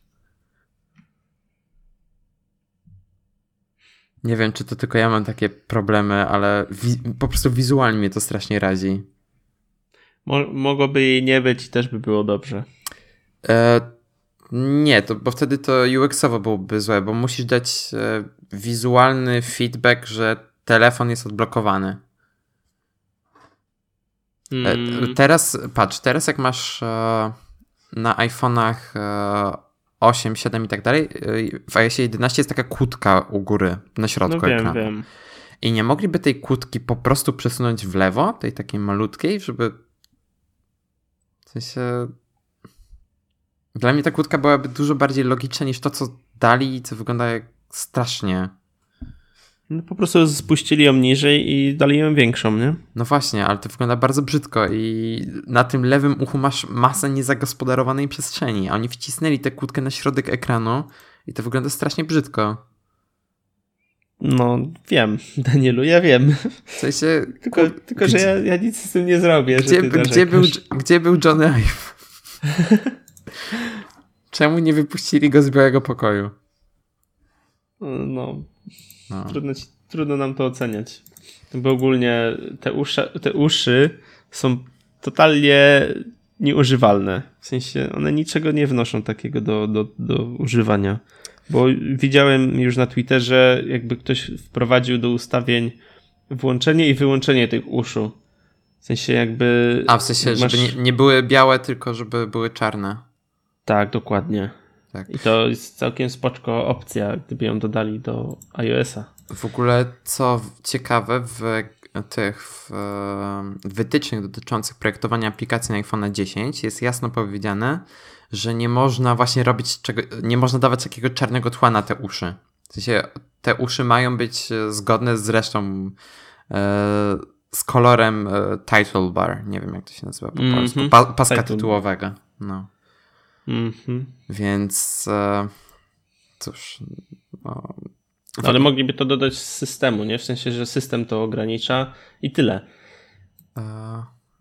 Nie wiem, czy to tylko ja mam takie problemy, ale po prostu wizualnie mnie to strasznie razi. Mo mogłoby jej nie być i też by było dobrze. E, nie, to, bo wtedy to UX-owo byłoby złe, bo musisz dać e, wizualny feedback, że telefon jest odblokowany. Mm. Teraz, patrz, teraz jak masz e, na iPhone'ach 8, 7 i tak dalej, w iOSie 11 jest taka kłódka u góry, na środku no wiem, ekranu. Wiem. I nie mogliby tej kłódki po prostu przesunąć w lewo, tej takiej malutkiej, żeby w sensie dla mnie ta kłódka byłaby dużo bardziej logiczna niż to, co dali i co wygląda jak strasznie. No po prostu spuścili ją niżej i dali ją większą, nie? No właśnie, ale to wygląda bardzo brzydko i na tym lewym uchu masz masę niezagospodarowanej przestrzeni, a oni wcisnęli tę kłódkę na środek ekranu i to wygląda strasznie brzydko. No, wiem, [LAUGHS] Danielu, ja wiem. W sensie... tylko, tylko że ja, ja, nic z tym nie zrobię. Gdzie, gdzie, był, gdzie był Johnny Ive? [LAUGHS] Czemu nie wypuścili go z białego pokoju? No, no. Trudno, trudno nam to oceniać. Bo ogólnie te uszy, te uszy są totalnie nieużywalne. W sensie one niczego nie wnoszą takiego do, do, do używania. Bo widziałem już na Twitterze, jakby ktoś wprowadził do ustawień włączenie i wyłączenie tych uszu. W sensie jakby. A w sensie, masz... żeby nie, nie były białe, tylko żeby były czarne. Tak, dokładnie. Tak. I to jest całkiem spoczko opcja, gdyby ją dodali do iOS-a. W ogóle, co ciekawe, w tych w wytycznych dotyczących projektowania aplikacji na iPhone 10 jest jasno powiedziane, że nie można właśnie robić czego, nie można dawać takiego czarnego tła na te uszy. W sensie te uszy mają być zgodne z resztą e, z kolorem e, title bar. Nie wiem jak to się nazywa po mm -hmm. polsku. Pa, paska tytułowego. No. Mhm. Więc e, cóż. No, ale mogliby to dodać z systemu, nie? W sensie, że system to ogranicza i tyle. E,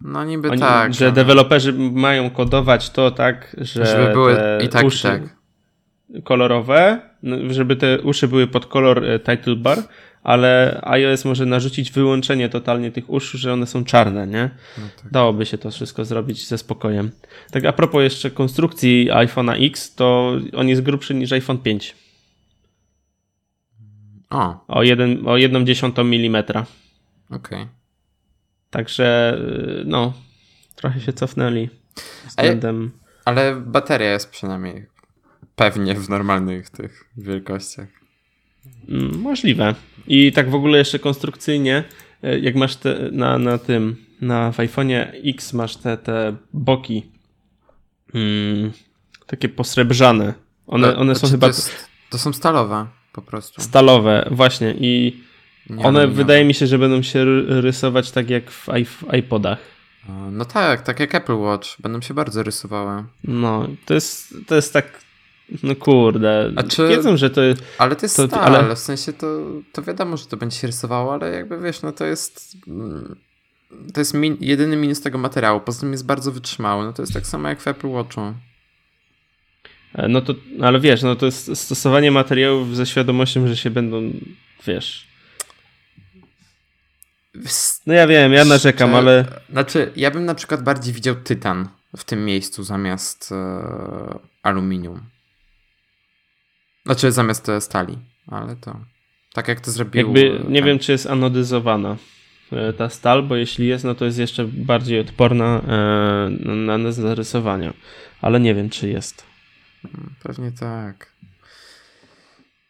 no niby Oni, tak. Że deweloperzy mają kodować to tak, że żeby były i tak, uszy i tak. kolorowe, no, żeby te uszy były pod kolor e, title bar, ale iOS może narzucić wyłączenie totalnie tych uszu, że one są czarne, nie? No tak. Dałoby się to wszystko zrobić ze spokojem. Tak a propos jeszcze konstrukcji iPhone'a X, to on jest grubszy niż iPhone 5. O. O, jeden, o jedną dziesiątą milimetra. Okej. Okay. Także, y, no, trochę się cofnęli względem... Ale bateria jest przynajmniej pewnie w normalnych tych wielkościach. Mm, możliwe. I tak w ogóle jeszcze konstrukcyjnie, e, jak masz te, na, na tym, na w iPhone'ie X masz te, te boki mm, takie posrebrzane. One, one są znaczy, chyba... To, jest, to, są stalowe po prostu. Stalowe, właśnie i nie one wydaje mi się, że będą się rysować tak jak w, w iPodach. No tak, tak jak Apple Watch. Będą się bardzo rysowały. No, to jest, to jest tak no kurde, A czy... wiedzą, że to Ale to jest to, stal, ale... w sensie to, to wiadomo, że to będzie się rysowało, ale jakby wiesz, no to jest to jest min, jedyny minus tego materiału, poza tym jest bardzo wytrzymały, no to jest tak samo jak w Apple Watchu. E, no to, ale wiesz, no to jest stosowanie materiałów ze świadomością, że się będą, wiesz... No ja wiem, ja narzekam, Czy, ale... Znaczy, ja bym na przykład bardziej widział tytan w tym miejscu zamiast e, aluminium. Znaczy zamiast stali, ale to tak jak to zrobił. Jakby nie wiem, czy jest anodyzowana e, ta stal, bo jeśli jest, no to jest jeszcze bardziej odporna e, na zarysowania, ale nie wiem, czy jest. Hmm, pewnie tak.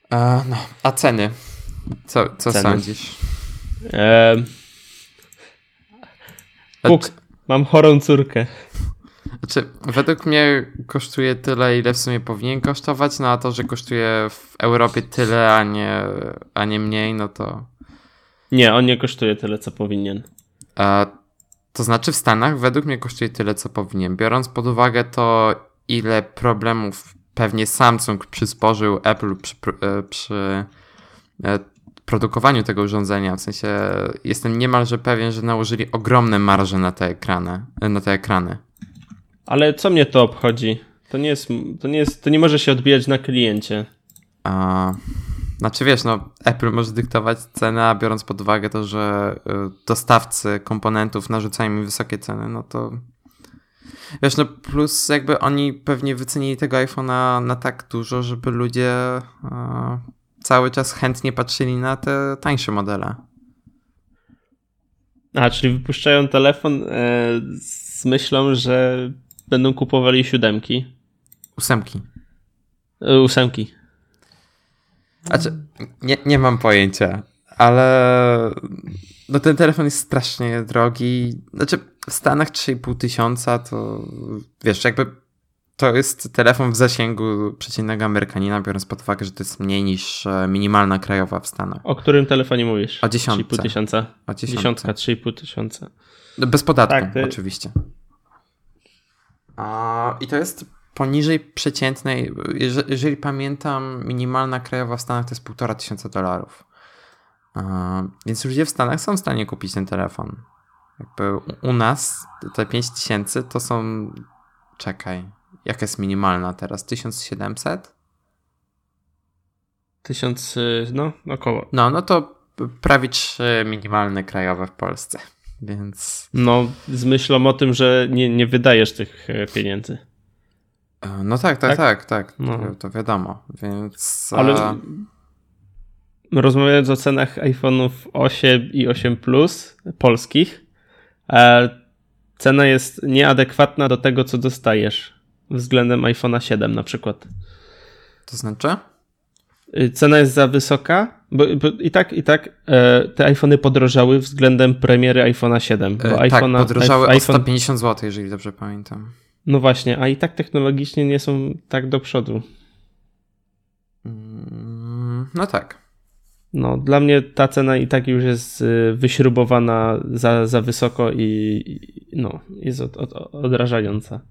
A, no, a ceny? Co, co ceny. sądzisz? E... Puk, mam chorą córkę. Znaczy, według mnie kosztuje tyle, ile w sumie powinien kosztować, no a to, że kosztuje w Europie tyle, a nie, a nie mniej, no to... Nie, on nie kosztuje tyle, co powinien. A, to znaczy w Stanach według mnie kosztuje tyle, co powinien. Biorąc pod uwagę to, ile problemów pewnie Samsung przysporzył Apple przy, e, przy e, produkowaniu tego urządzenia. W sensie jestem niemalże pewien, że nałożyli ogromne marże na te ekrany. Na te ekrany. Ale co mnie to obchodzi? To nie jest, to nie jest, to nie może się odbijać na kliencie. A, znaczy wiesz, no Apple może dyktować cenę, a biorąc pod uwagę to, że y, dostawcy komponentów narzucają mi wysokie ceny, no to wiesz, no plus jakby oni pewnie wycenili tego iPhone'a na tak dużo, żeby ludzie cały czas chętnie patrzyli na te tańsze modele. A, czyli wypuszczają telefon e, z myślą, że będą kupowali siódemki. Ósemki. E, ósemki. Znaczy, nie, nie mam pojęcia, ale no ten telefon jest strasznie drogi. Znaczy, w Stanach 3,5 tysiąca to wiesz, jakby to jest telefon w zasięgu przeciętnego Amerykanina, biorąc pod uwagę, że to jest mniej niż e, minimalna krajowa w Stanach. O którym telefonie mówisz? O dziesiątce. 3,5 tysiąca. O dziesiątce. Dziesiątka, 3,5 tysiąca. No, bez podatku, tak, oczywiście. I to jest poniżej przeciętnej, jeżeli, pamiętam, minimalna krajowa w Stanach to jest półtora tysiąca dolarów. Więc ludzie w Stanach są w stanie kupić ten telefon. Jakby u nas te 5 tysięcy to są. Czekaj. Jaka jest minimalna teraz? 1700? 1000, no około. No, no to prawie 3 minimalne krajowe w Polsce. Więc. No, z myślą o tym, że nie, nie wydajesz tych e, pieniędzy. E, no tak, tak, tak, tak. tak. No. To, to, wiadomo. Więc. Ale rozmawiając o cenach iPhone'ów 8 i 8 Plus polskich, e, cena jest nieadekwatna do tego, co dostajesz względem iPhone'a 7 na przykład. To znaczy? Y, cena jest za wysoka, bo, bo i tak, i tak e, te iPhony podrożały względem premiery iPhone'a 7. Bo e, tak, podrożały iPhone... o 150 zł, jeżeli dobrze pamiętam. No właśnie, a i tak technologicznie nie są tak do przodu. Mm, no tak. No, dla mnie ta cena i tak już jest y, wyśrubowana za, za wysoko i, i no, jest od, od, odrażająca.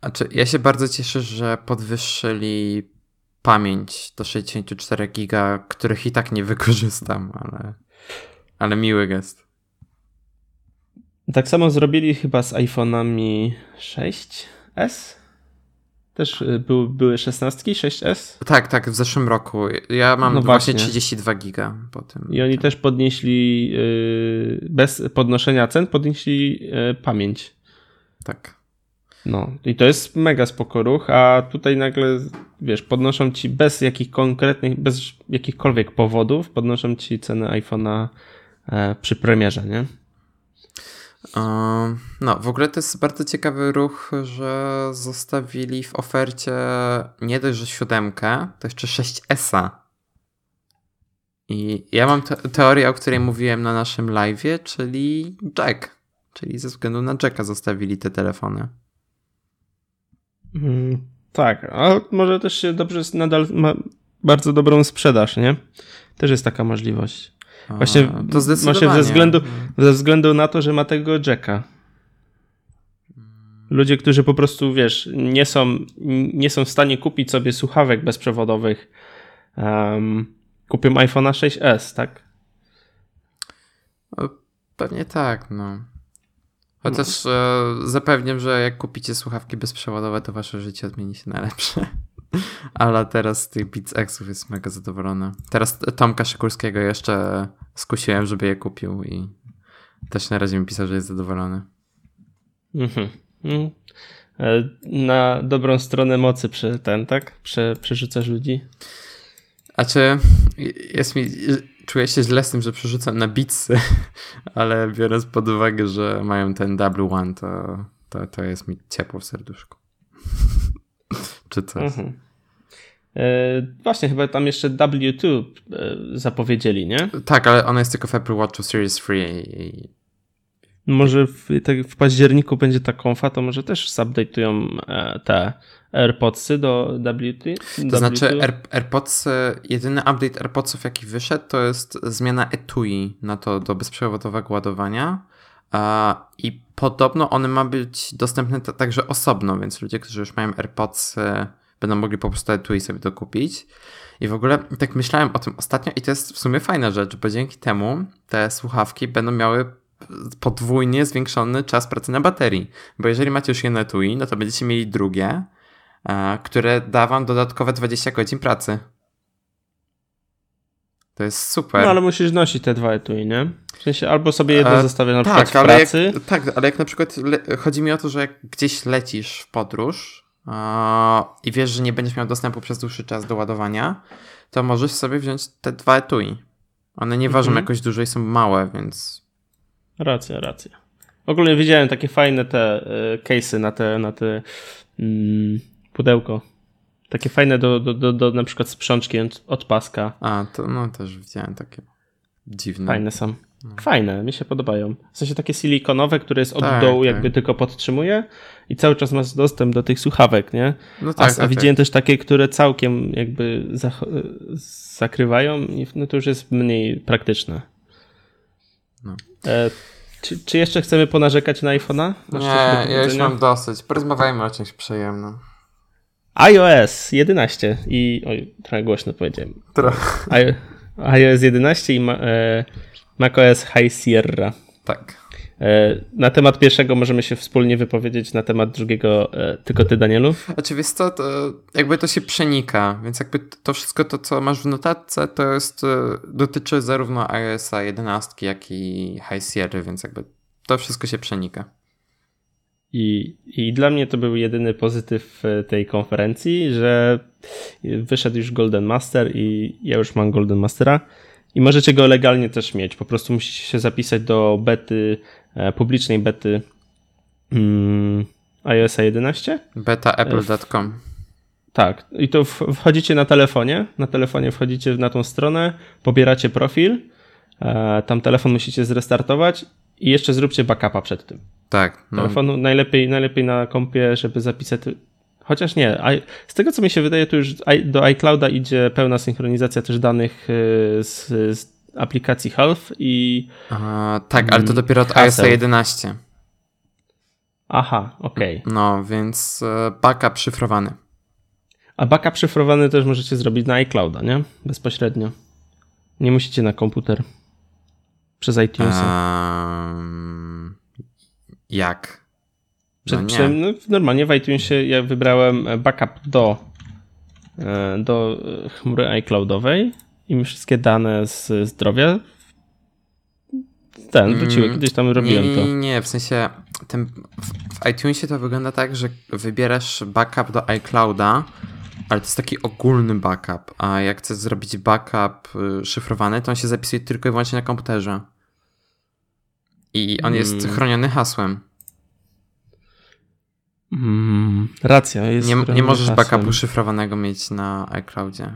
Znaczy, ja się bardzo cieszę, że podwyższyli pamięć do 64 giga, których i tak nie wykorzystam, ale, ale miły gest. Tak samo zrobili chyba z iPhone'ami 6S. Też y, był, były 16, 6S? Tak, tak, w zeszłym roku. Ja mam no właśnie 32 giga po tym. I oni też podnieśli, yy, bez podnoszenia cen, podnieśli yy, pamięć. Tak. No, i to jest mega spoko ruch, a tutaj nagle, wiesz, podnoszą ci bez jakich konkretnych, bez jakichkolwiek powodów, podnoszą ci cenę iPhone'a e, przy premierze, nie? No, w ogóle to jest bardzo ciekawy ruch, że zostawili w ofercie nie dość, że siódemkę, to jeszcze 6S. I ja mam te teorię, o której mówiłem na naszym live'ie, czyli jack. Czyli ze względu na jacka zostawili te telefony. Mm, tak, ale może też się dobrze nadal ma bardzo dobrą sprzedaż, nie? Też jest taka możliwość. Właśnie, to właśnie ze, względu, ze względu na to, że ma tego Jacka. Ludzie, którzy po prostu, wiesz, nie są, nie są w stanie kupić sobie słuchawek bezprzewodowych, um, kupią iPhone'a 6s, tak? Pewnie tak, no. Chociaż no. e, zapewniam, że jak kupicie słuchawki bezprzewodowe, to wasze życie odmieni się na lepsze. [LAUGHS] Ale teraz z tych Beats Xów jest mega zadowolony. Teraz Tomka Szykulskiego jeszcze skusiłem, żeby je kupił i też na razie mi pisał, że jest zadowolony. Mhm. Mm. E, na dobrą stronę mocy przy ten, tak? Prze, przerzucasz ludzi? A czy jest mi czuję się źle z tym, że przerzucam na bitsy, [LAUGHS] ale biorąc pod uwagę, że mają ten double one, to, to, to jest mi ciepło w serduszku. [LAUGHS] Czy coś. Mhm. E, właśnie, chyba tam jeszcze W2 e, zapowiedzieli, nie? Tak, ale ona jest tylko w Apple Watchu Series 3 i Może w, tak w październiku będzie ta konfa, to może też zupdate'ują e, te AirPodsy do WT? To znaczy Air, AirPods, jedyny update AirPodsów jaki wyszedł to jest zmiana etui na to do bezprzewodowego ładowania i podobno one ma być dostępne także osobno, więc ludzie, którzy już mają AirPods będą mogli po prostu etui sobie dokupić. I w ogóle tak myślałem o tym ostatnio i to jest w sumie fajna rzecz, bo dzięki temu te słuchawki będą miały podwójnie zwiększony czas pracy na baterii. Bo jeżeli macie już jedno etui, no to będziecie mieli drugie, które da wam dodatkowe 20 godzin pracy. To jest super. No ale musisz nosić te dwa etui, nie? W sensie albo sobie jedno zostawię na tak, przykład w pracy. Jak, tak, ale jak na przykład chodzi mi o to, że jak gdzieś lecisz w podróż i wiesz, że nie będziesz miał dostępu przez dłuższy czas do ładowania, to możesz sobie wziąć te dwa etui. One nie ważą mhm. jakoś dużo i są małe, więc... Racja, racja. Ogólnie widziałem takie fajne te y, case'y na te, na te mm, pudełko. Takie fajne do, do, do, do na przykład sprzączki od paska. A, to no też widziałem takie dziwne. Fajne są. No. Fajne, mi się podobają. W sensie takie silikonowe, które jest od tak, dołu, tak. jakby tylko podtrzymuje i cały czas masz dostęp do tych słuchawek, nie? No tak, a, tak, a widziałem tak. też takie, które całkiem jakby zakrywają i no to już jest mniej praktyczne. E, czy, czy, jeszcze chcemy ponarzekać na iPhone'a? Nie, ja już mam dosyć. Porozmawiajmy o czymś przyjemnym iOS 11 i. Oj, trochę głośno powiedziałem. Trochę. iOS 11 i ma, e, macOS High Sierra. Tak. E, na temat pierwszego możemy się wspólnie wypowiedzieć, na temat drugiego e, tylko ty, Danielu. Oczywiście to, to jakby to się przenika, więc jakby to wszystko to, co masz w notatce, to jest, e, dotyczy zarówno iOS 11, jak i High Sierra, więc jakby to wszystko się przenika. I, I dla mnie to był jedyny pozytyw tej konferencji, że wyszedł już Golden Master i ja już mam Golden Mastera i możecie go legalnie też mieć. Po prostu musicie się zapisać do bety, publicznej bety mm, iOS 11. betaapple.com tak, i to wchodzicie na telefonie, na telefonie wchodzicie na tą stronę, pobieracie profil, e, tam telefon musicie zrestartować i jeszcze zróbcie backupa przed tym. Tak. No. Telefonu najlepiej, najlepiej na kompie, żeby zapisać. Chociaż nie, z tego co mi się wydaje, to już do iClouda idzie pełna synchronizacja też danych y, z, z aplikacji Health i. A, tak, ale to mm, dopiero od iOS 11. Aha, okej. Okay. No, więc e, backup szyfrowany. A backup szyfrowany też możecie zrobić na iClouda, nie? Bezpośrednio. Nie musicie na komputer. Przez iTunes. Um, jak? No Przed, no normalnie w iTunesie ja wybrałem backup do, e, do chmury iCloudowej i mi wszystkie dane z zdrowia ten wróciły. Mm, Kiedyś tam robiłem nie, to. Nie, nie, w sensie ten, w, w iTunesie to wygląda tak, że wybierasz backup do iClouda, ale to jest taki ogólny backup, a jak chcesz zrobić backup y, szyfrowany, to on się zapisuje tylko i wyłącznie na komputerze. I on jest hmm. chroniony hasłem. Hmm, racja. Jest nie, nie możesz hasłem. backupu szyfrowanego mieć na iCloudzie.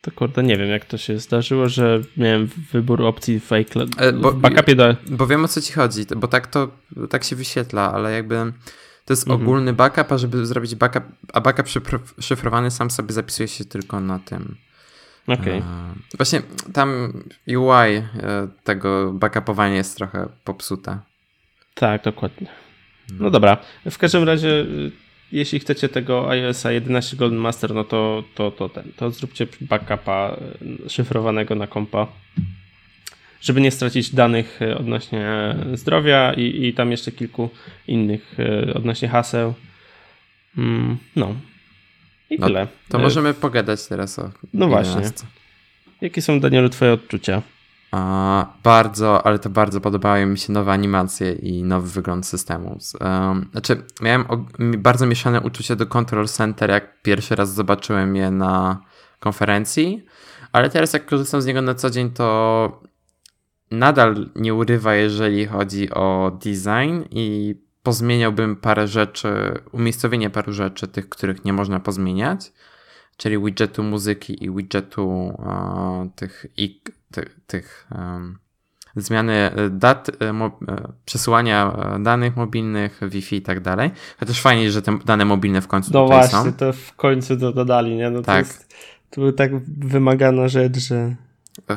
To kurde, nie wiem jak to się zdarzyło, że miałem wybór opcji w, iCloud, e, bo, w backupie do... Bo wiem o co ci chodzi, bo tak to tak się wyświetla, ale jakby to jest mhm. ogólny backup, a żeby zrobić backup, a backup szyfrowany sam sobie zapisuje się tylko na tym Okej. Okay. Właśnie tam UI e, tego backupowania jest trochę popsute. Tak, dokładnie. No dobra. W każdym razie, y, jeśli chcecie tego iOS 11 Golden Master, no to, to, to ten, to zróbcie backupa y, szyfrowanego na kompa, żeby nie stracić danych y, odnośnie zdrowia i, i tam jeszcze kilku innych odnośnie haseł. Mm, no, i no, tyle. To e, możemy pogadać teraz o. No właśnie. Jakie są, Danielu, Twoje odczucia? Bardzo, ale to bardzo podobały mi się nowe animacje i nowy wygląd systemu. Znaczy, miałem bardzo mieszane uczucia do Control Center, jak pierwszy raz zobaczyłem je na konferencji, ale teraz, jak korzystam z niego na co dzień, to nadal nie urywa, jeżeli chodzi o design i pozmieniałbym parę rzeczy, umiejscowienie paru rzeczy, tych, których nie można pozmieniać, czyli widgetu muzyki i widgetu uh, tych, i, ty, tych um, zmiany dat, mo, przesyłania danych mobilnych, Wi-Fi i tak dalej. Chociaż fajnie, że te dane mobilne w końcu no właśnie, są. to w końcu to dodali, nie? No tak. To, jest, to była tak wymagana rzecz, że...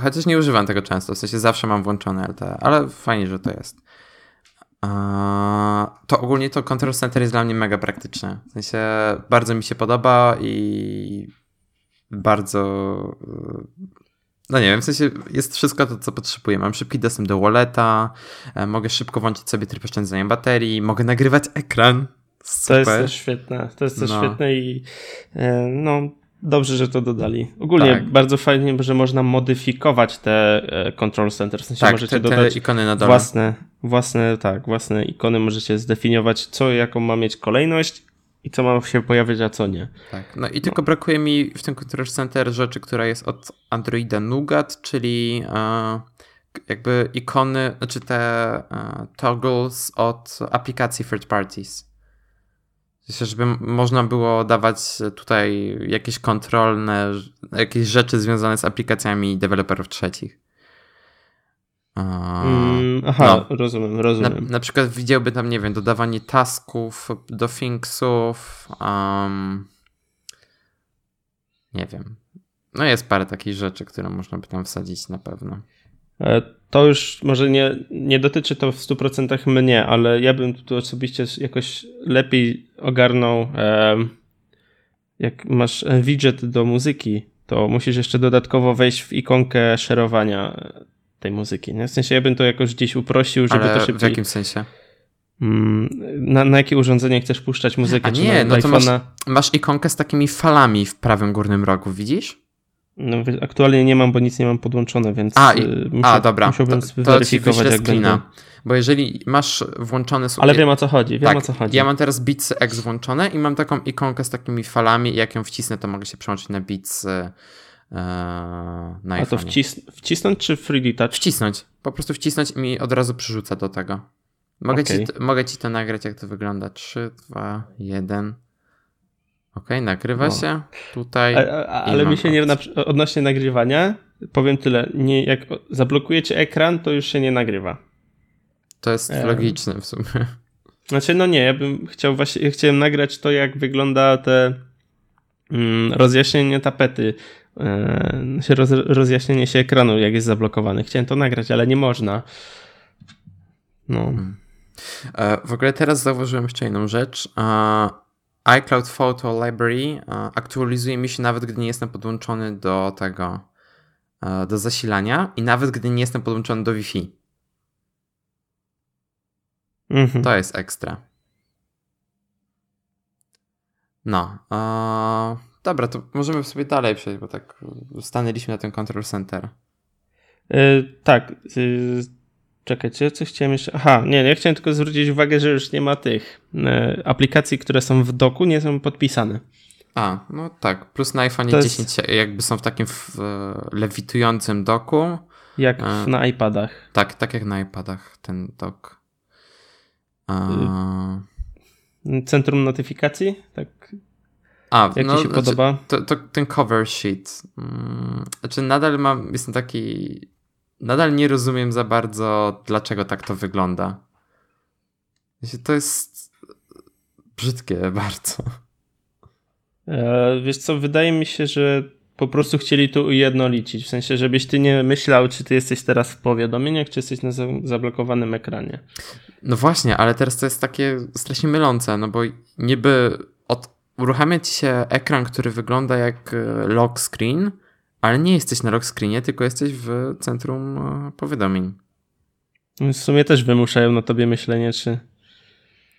Chociaż nie używam tego często, w sensie zawsze mam włączone LTE, ale fajnie, że to jest. To ogólnie to Control Center jest dla mnie mega praktyczne. W sensie bardzo mi się podoba i bardzo. No nie wiem, w sensie jest wszystko to, co potrzebuję. Mam szybki dostęp do walleta, e, mogę szybko włączyć sobie tryb oszczędzania baterii, mogę nagrywać ekran. Super. To jest też świetne. To jest też No. świetne i e, no dobrze, że to dodali. Ogólnie Tak. bardzo fajnie, że można modyfikować te e, control center. W sensie Tak, możecie te, te dodać ikony na dole. własne, własne, tak, własne ikony. Możecie zdefiniować, co, jaką ma mieć kolejność i co ma się pojawiać, a co nie. Tak. No i tylko brakuje mi w tym Control Center rzeczy, która jest od Androida Nougat, czyli e, jakby ikony, znaczy te e, toggles od aplikacji third parties. Myślę, żeby można było dawać tutaj jakieś kontrolne, jakieś rzeczy związane z aplikacjami deweloperów trzecich. Mm, aha, no. rozumiem, na, rozumiem. na przykład widziałby tam, nie wiem, dodawanie tasków do Thingsów. Um, nie wiem. No jest parę takich rzeczy, które można by tam wsadzić na pewno. E, To już może nie, nie dotyczy to w 100% mnie, ale ja bym tu osobiście jakoś lepiej ogarnął. em, Jak masz widget do muzyki, to musisz jeszcze dodatkowo wejść w ikonkę szerowania tej muzyki. Nie? W sensie ja bym to jakoś gdzieś uprościł, żeby Ale to w szybciej. jakim sensie? Mm, Na, na jakie urządzenie chcesz puszczać muzykę? A czy nie, no to masz, masz ikonkę z takimi falami w prawym górnym rogu, widzisz? No, aktualnie nie mam, bo nic nie mam podłączone, więc A, i- y, A, dobra. musiałbym to, to ci wyślę screena. Bo jeżeli masz włączone... słu- Ale wiem o co chodzi, wiem tak, o co chodzi. Ja mam teraz Beats X włączone i mam taką ikonkę z takimi falami jak ją wcisnę, to mogę się przełączyć na Beats e, na A to wcis wcisnąć czy 3D Touch? Wcisnąć. Po prostu wcisnąć i mi od razu przerzuca do tego. Mogę, Okej. ci, mogę ci to nagrać, jak to wygląda. 3, 2, 1. Ok, nagrywa O. się. Tutaj. A, a, ale mi się nie, na, odnośnie nagrywania, powiem tyle, nie, jak zablokujecie ekran, to już się nie nagrywa. To jest logiczne w sumie. [LAUGHS] Znaczy, no nie, ja bym chciał właśnie, chciałem nagrać to, jak wygląda te mm, rozjaśnienie tapety, roz, rozjaśnienie się ekranu, jak jest zablokowany. Chciałem to nagrać, ale nie można. No. E, W ogóle teraz zauważyłem jeszcze jedną rzecz. E, iCloud Photo Library e, aktualizuje mi się nawet, gdy nie jestem podłączony do tego, e, do zasilania i nawet gdy nie jestem podłączony do Wi-Fi. Mhm. To jest ekstra. No. Dobra, to możemy sobie dalej przejść, bo tak stanęliśmy na tym Control Center. E, tak. E, czekajcie, coś chciałem jeszcze. Aha, nie, ja chciałem tylko zwrócić uwagę, że już nie ma tych e, aplikacji, które są w doku, nie są podpisane. A, no tak. Plus na iPhone To jest- 10 jakby są w takim w, lewitującym doku. Jak w, na iPadach. Tak, tak jak na iPadach ten dok. A, Centrum notyfikacji? Tak. A Jak no, ci się znaczy, podoba? To, to ten cover sheet. Mm, Znaczy nadal mam, jestem taki, nadal nie rozumiem za bardzo, dlaczego tak to wygląda. Wiecie, To jest brzydkie [LAUGHS] bardzo. E, wiesz co, wydaje mi się, że po prostu chcieli to ujednolicić. W sensie, żebyś ty nie myślał, czy ty jesteś teraz w powiadomieniach, czy jesteś na za- zablokowanym ekranie. No właśnie, ale teraz to jest takie strasznie mylące, no bo niby od, uruchamia ci się ekran, który wygląda jak e, lock screen, ale nie jesteś na lock screenie, tylko jesteś w centrum e, powiadomień. W sumie też wymuszają na tobie myślenie, czy.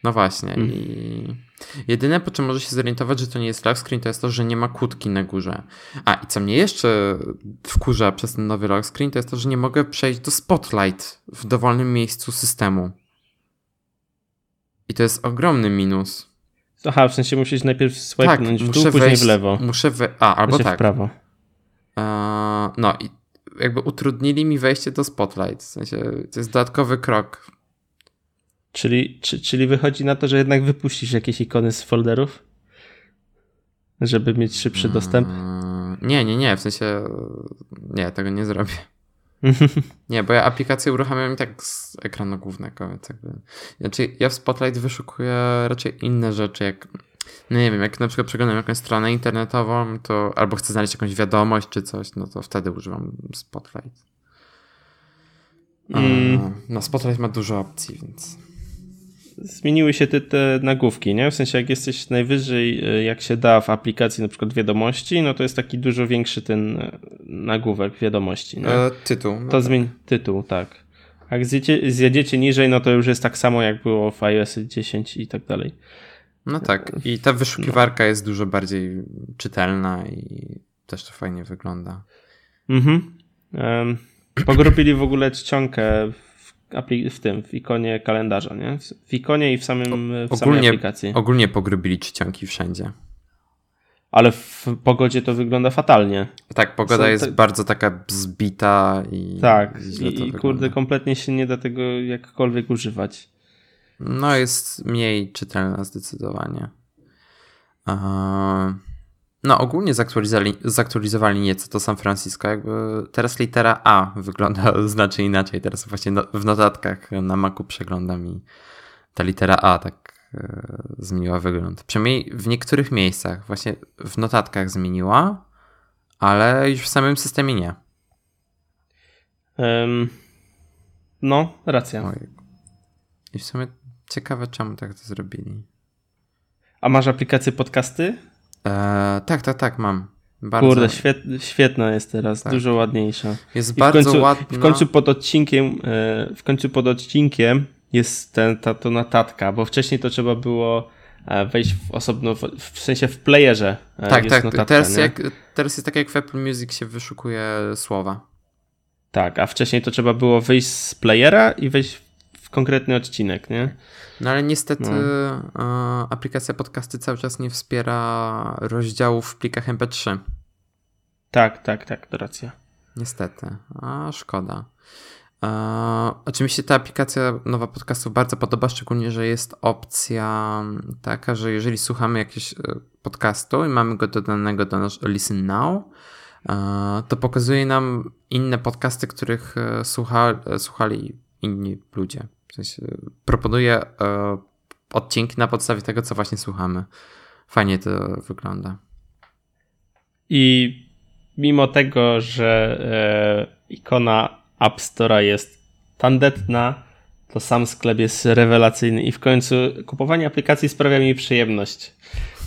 No właśnie. Mm. I jedyne, po czym może się zorientować, że to nie jest lock screen, to jest to, że nie ma kłódki na górze. A i co mnie jeszcze wkurza przez ten nowy lock screen, to jest to, że nie mogę przejść do Spotlight w dowolnym miejscu systemu. I to jest ogromny minus. Aha, w sensie musisz najpierw swipenąć w dół, muszę później wejść, w lewo. Muszę we... A, albo tak. w prawo. Eee, no i jakby utrudnili mi wejście do Spotlight. W sensie to jest dodatkowy krok. Czyli, czy, czyli wychodzi na to, że jednak wypuścisz jakieś ikony z folderów? Żeby mieć szybszy dostęp? Eee, nie, nie, nie. W sensie nie, tego nie zrobię. [LAUGHS] Nie, bo ja aplikację uruchamiam i tak z ekranu głównego, więc jakby... Znaczy, ja w Spotlight wyszukuję raczej inne rzeczy, jak... No nie wiem, jak na przykład przeglądam jakąś stronę internetową, to albo chcę znaleźć jakąś wiadomość czy coś, no to wtedy używam Spotlight. Mm. No, Spotlight ma dużo opcji, więc zmieniły się te, te nagłówki, nie? W sensie jak jesteś najwyżej, e, jak się da w aplikacji na przykład wiadomości, no to jest taki dużo większy ten e, nagłówek wiadomości. Nie? E, tytuł. No to tak. zmień tytuł, tak. A jak zjedziecie, zjedziecie niżej, no to już jest tak samo jak było w iOS 10 i tak dalej. No tak. I ta wyszukiwarka no. jest dużo bardziej czytelna i też to fajnie wygląda. Mhm. Um, pogrobili w ogóle czcionkę w tym, w ikonie kalendarza, nie? W ikonie i w, samym, w ogólnie, samej aplikacji. Ogólnie pogrubili czcionki wszędzie. Ale w pogodzie to wygląda fatalnie. Tak, pogoda jest te... bardzo taka zbita i. Tak, i, i kurde, kompletnie się nie da tego jakkolwiek używać. No, jest mniej czytelna zdecydowanie. Uh... No, ogólnie zaktualizowali, zaktualizowali nieco to San Francisco. Jakby teraz litera A wygląda [LAUGHS] znacznie inaczej. Teraz właśnie no, w notatkach na Macu przeglądam i ta litera A tak e, zmieniła wygląd. Przynajmniej w niektórych miejscach. Właśnie w notatkach zmieniła, ale już w samym systemie nie. Um, no, racja. Oj. I w sumie ciekawe, czemu tak to zrobili. A masz aplikację podcasty? Eee, tak, tak, tak, mam. Bardzo... Kurde, świet, świetna jest teraz, tak. dużo ładniejsza. Jest I bardzo końcu, ładna. W końcu pod odcinkiem, e, w końcu pod odcinkiem jest ten, ta to notatka, bo wcześniej to trzeba było e, wejść w osobno, w sensie w playerze. E, tak, tak. Notatka, teraz, jak, teraz jest tak jak w Apple Music się wyszukuje słowa. Tak, a wcześniej to trzeba było wyjść z playera i wejść w konkretny odcinek, nie? No ale niestety no. aplikacja podcasty cały czas nie wspiera rozdziałów w plikach MP3. Tak, tak, tak, to racja. Niestety, a szkoda. E, oczywiście ta aplikacja nowa podcastów bardzo podoba, szczególnie, że jest opcja taka, że jeżeli słuchamy jakiegoś e, podcastu i mamy go dodanego do nasz Listen Now, e, to pokazuje nam inne podcasty, których e, słucha, słuchali inni ludzie. W sensie proponuję e, odcinki na podstawie tego, co właśnie słuchamy. Fajnie to wygląda. I mimo tego, że e, ikona App Store'a jest tandetna, to sam sklep jest rewelacyjny i w końcu kupowanie aplikacji sprawia mi przyjemność.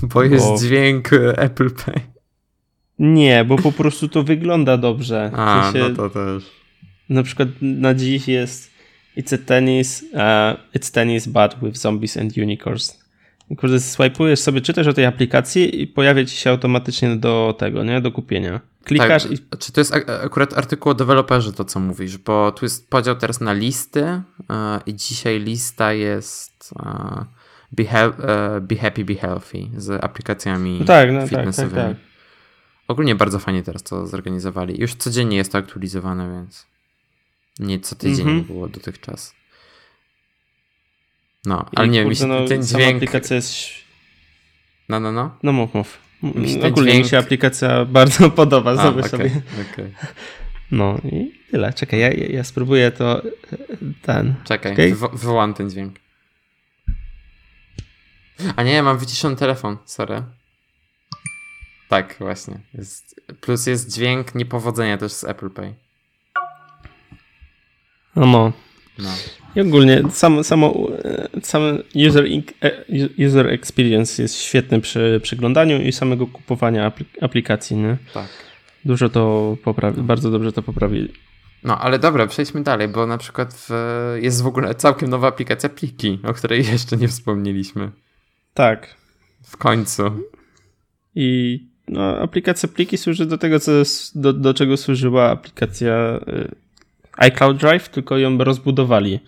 Bo, [LAUGHS] bo... jest dźwięk Apple Pay. Nie, bo po prostu to wygląda dobrze. A, w sensie, no to też. Na przykład na dziś jest It's a tennis, uh, it's tennis but with zombies and unicorns. Kurde, swajpujesz sobie, czytasz o tej aplikacji i pojawia ci się automatycznie do tego, nie? Do kupienia. Klikasz tak, i... Czy to jest akurat artykuł o deweloperze, to co mówisz? Bo tu jest podział teraz na listy uh, i dzisiaj lista jest uh, be, uh, be, Happy, Be Healthy z aplikacjami no tak, no fitnessowymi. Tak, tak, tak. Ogólnie bardzo fajnie teraz to zorganizowali. Już codziennie jest to aktualizowane, więc... Nie co tydzień mm -hmm. było dotychczas. No, ale I nie, kurde, mi się no, ten dźwięk... aplikacja jest... No, no, no. No mów, mów. Ogólnie dźwięk... mi się aplikacja bardzo [LAUGHS] podoba, A, okay, sobie. Okay. No i tyle. Czekaj, ja, ja spróbuję to ten. Czekaj, okay? wywo wywołam ten dźwięk. A nie, mam wyciszony telefon, sorry. Tak, właśnie. Jest, plus jest dźwięk niepowodzenia też z Apple Pay. No, no. I ogólnie samo, samo, sam user, e, user experience jest świetny przy przyglądaniu i samego kupowania aplikacji. Nie? Tak. Dużo to poprawi, bardzo dobrze to poprawili. No, ale dobra, przejdźmy dalej, bo na przykład w, jest w ogóle całkiem nowa aplikacja Pliki, o której [LAUGHS] jeszcze nie wspomnieliśmy. Tak. W końcu. I no, aplikacja Pliki służy do tego, co, do, do czego służyła aplikacja y, iCloud Drive, tylko ją rozbudowali.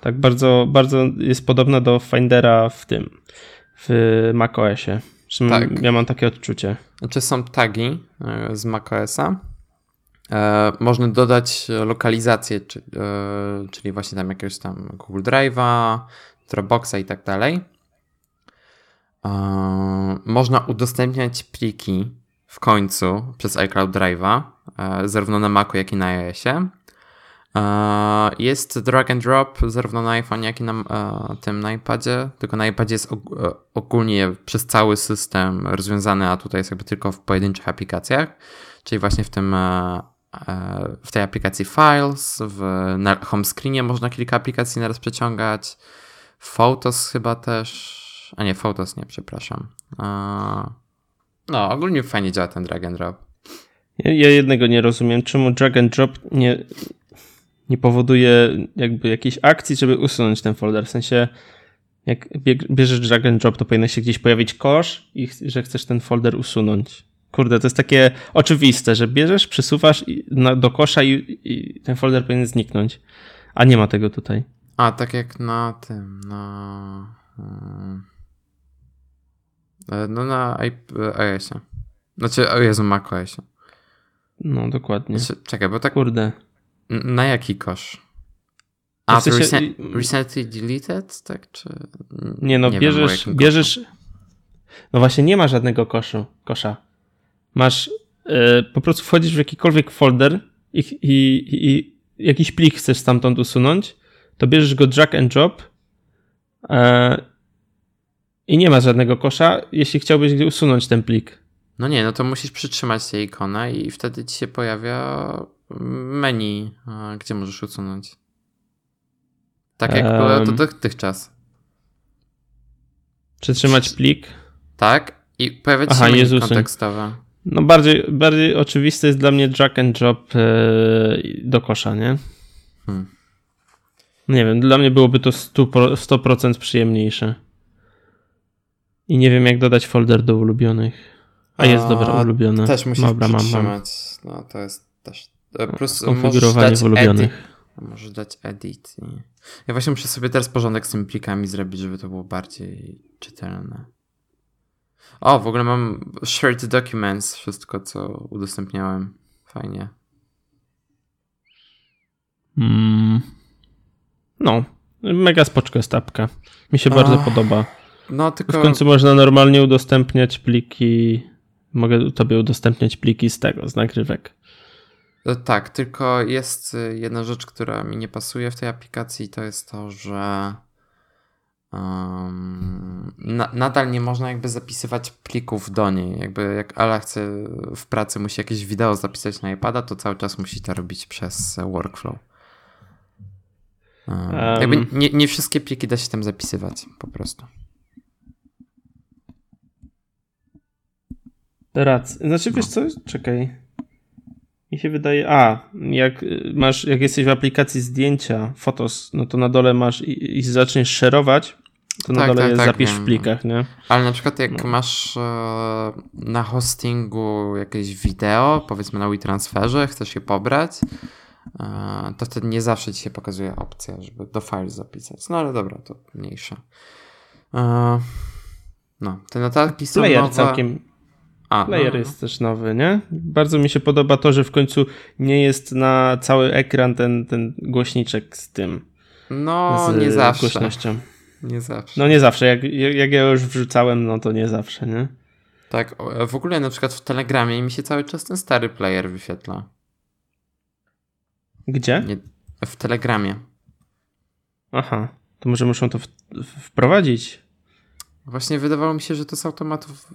Tak bardzo, bardzo jest podobna do Findera w tym, w macOSie. Tak. Ja mam takie odczucie. Znaczy są tagi e, z macOSa. E, można dodać lokalizację, czy, e, czyli właśnie tam jakiegoś tam Google Drive'a, Dropboxa i tak dalej. E, można udostępniać pliki w końcu przez iCloud Drive'a, zarówno na Macu, jak i na iOSie. Jest drag and drop zarówno na iPhone, jak i na tym na iPadzie, tylko na iPadzie jest ogólnie przez cały system rozwiązany, a tutaj jest jakby tylko w pojedynczych aplikacjach, czyli właśnie w tym w tej aplikacji Files, w na home screenie można kilka aplikacji naraz przeciągać, Photos chyba też, a nie, Photos nie, przepraszam. No, ogólnie fajnie działa ten drag and drop. Ja, ja jednego nie rozumiem, czemu drag and drop nie, nie powoduje jakby jakiejś akcji, żeby usunąć ten folder. W sensie, jak bierzesz drag and drop, to powinno się gdzieś pojawić kosz i że chcesz ten folder usunąć. Kurde, to jest takie oczywiste, że bierzesz, przysuwasz do kosza i, i ten folder powinien zniknąć. A nie ma tego tutaj. A, tak jak na tym, na... Hmm, e, no na iOSie. Znaczy, o Jezu, macOSie. No, dokładnie. Znaczy, czekaj, bo tak... Kurde. Na jaki kosz? A, w sensie... recent, recently deleted, tak? Czy... Nie, no nie bierzesz, wiem, bierzesz... No właśnie nie ma żadnego koszu, kosza. Masz, yy, po prostu wchodzisz w jakikolwiek folder i, i, i jakiś plik chcesz stamtąd usunąć, to bierzesz go drag and drop yy, i nie ma żadnego kosza, jeśli chciałbyś usunąć ten plik. No nie, no to musisz przytrzymać tę ikonę i wtedy ci się pojawia menu, gdzie możesz usunąć. Tak jak um, było to dotychczas. Przytrzymać plik? Tak, i pojawia się Aha, menu kontekstowe. No bardziej, bardziej oczywiste jest dla mnie drag and drop yy, do kosza, nie? Hmm. Nie wiem, dla mnie byłoby to 100%, 100 przyjemniejsze. I nie wiem, jak dodać folder do ulubionych. A jest dobra, ulubione. Też musisz dobra, mam, mam. No to jest też. E, plus Konfigurowanie w ulubionych. Edit. Możesz dać edit. Ja właśnie muszę sobie teraz porządek z tymi plikami zrobić, żeby to było bardziej czytelne. O, w ogóle mam shared documents, wszystko co udostępniałem. Fajnie. Mm. No, mega spoczko jest. Mi się bardzo podoba. No, tylko... W końcu można normalnie udostępniać pliki. Mogę tobie udostępniać pliki z tego, z nagrywek. E, tak, tylko jest jedna rzecz, która mi nie pasuje w tej aplikacji, to jest to, że Um, na, nadal nie można jakby zapisywać plików do niej. Jakby jak Ala chce w pracy musi jakieś wideo zapisać na iPada, to cały czas musi to robić przez workflow. Um, jakby nie, nie wszystkie pliki da się tam zapisywać po prostu. Rac. Znaczy wiesz co? Czekaj. Mi się wydaje, a jak masz, jak jesteś w aplikacji zdjęcia, fotos, no to na dole masz i, i zaczniesz szerować, to na tak, dole tak, tak, zapisz wiem. w plikach, nie? Ale na przykład jak no. masz e, na hostingu jakieś wideo, powiedzmy na WeTransferze, chcesz je pobrać, e, to wtedy nie zawsze ci się pokazuje opcja, żeby do file zapisać. No ale dobra, to mniejsze. E, no, te notatki są Player nowe. całkiem a, Player no, no. jest też nowy, nie? Bardzo mi się podoba to, że w końcu nie jest na cały ekran ten, ten głośniczek z tym. No, z nie zawsze. Głośnością. Nie zawsze. No nie zawsze. Jak, jak ja już wrzucałem, no to nie zawsze, nie? Tak, w ogóle na przykład w Telegramie mi się cały czas ten stary player wyświetla. Gdzie? Nie, w Telegramie. Aha, to może muszą to w, wprowadzić. Właśnie wydawało mi się, że to z automatów,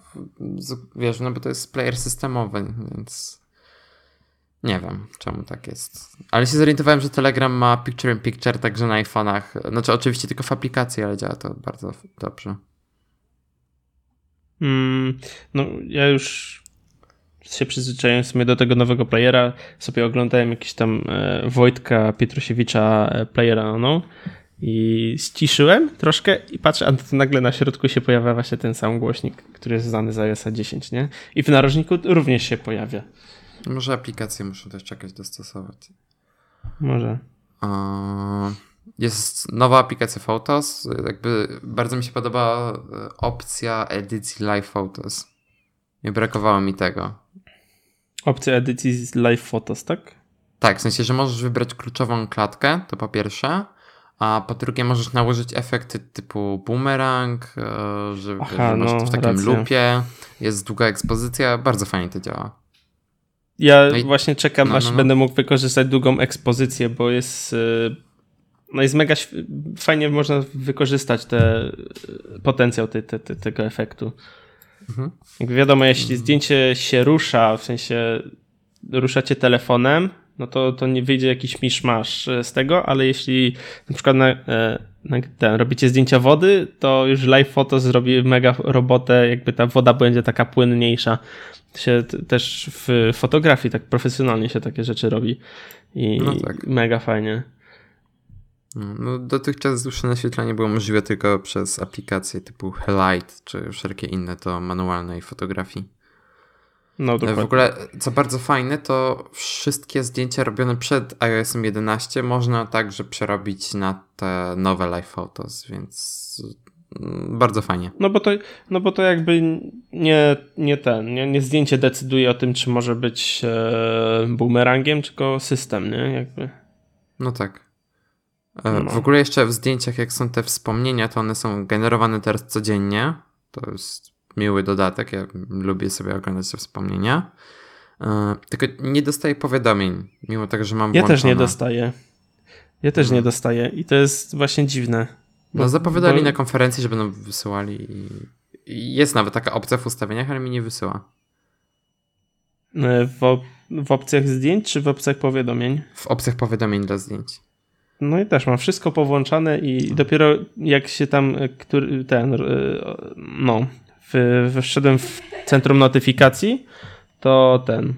wiesz, no bo to jest player systemowy, więc nie wiem, czemu tak jest. Ale się zorientowałem, że Telegram ma Picture in Picture także na iPhone'ach. Znaczy oczywiście tylko w aplikacji, ale działa to bardzo dobrze. Mm, no ja już się przyzwyczaiłem do tego nowego playera. Sobie oglądałem jakiś tam e, Wojtka Pietrusiewicza e, playera, no i ściszyłem troszkę i patrzę, a nagle na środku się pojawia właśnie ten sam głośnik, który jest znany z iOS 10, nie? I w narożniku również się pojawia. Może aplikacje muszą też czekać dostosować. Może. Jest nowa aplikacja Photos. Jakby bardzo mi się podoba e, opcja edycji Live Photos. Nie brakowało mi tego. Opcja edycji Live Photos, tak? Tak, w sensie, że możesz wybrać kluczową klatkę, to po pierwsze a po drugie możesz nałożyć efekty typu boomerang, e, że, Aha, że masz no, w takim racja. loopie, jest długa ekspozycja, bardzo fajnie to działa. Ja no i... właśnie czekam, no, aż no, no. będę mógł wykorzystać długą ekspozycję, bo jest. Y, no jest mega fajnie można wykorzystać te, potencjał te, te, te, tego efektu. Mhm. Jak wiadomo, jeśli zdjęcie się rusza, w sensie ruszacie telefonem, no to, to nie wyjdzie jakiś miszmasz e, z tego, ale jeśli na przykład na, e, na ten, robicie zdjęcia wody, to już live photo zrobi mega robotę, jakby ta woda będzie taka płynniejsza. Się też w fotografii tak profesjonalnie się takie rzeczy robi i no tak. mega fajnie. No, dotychczas dłuższe naświetlanie było możliwe tylko przez aplikacje typu Helight czy wszelkie inne to manualnej fotografii. No, dokładnie. W ogóle, co bardzo fajne, to wszystkie zdjęcia robione przed iOS 11 można także przerobić na te nowe Live Photos, więc mm, bardzo fajnie. No bo to, no bo to jakby nie, nie ten, nie, nie zdjęcie decyduje o tym, czy może być e, boomerangiem, tylko system, nie? Jakby. No tak. E, no. W ogóle jeszcze w zdjęciach, jak są te wspomnienia, to one są generowane teraz codziennie. To jest miły dodatek. Ja lubię sobie oglądać te wspomnienia. E, tylko nie dostaję powiadomień, mimo tego, że mam Ja też nie dostaję. Ja też nie mhm. dostaję i to jest właśnie dziwne. Bo, no zapowiadali bo... na konferencji, że będą wysyłali i jest nawet taka opcja w ustawieniach, ale mi nie wysyła. E, w, w opcjach zdjęć czy w opcjach powiadomień? W opcjach powiadomień dla zdjęć. No i też mam wszystko powłączane i dopiero jak się tam e, który, ten no wszedłem w centrum notyfikacji, to ten,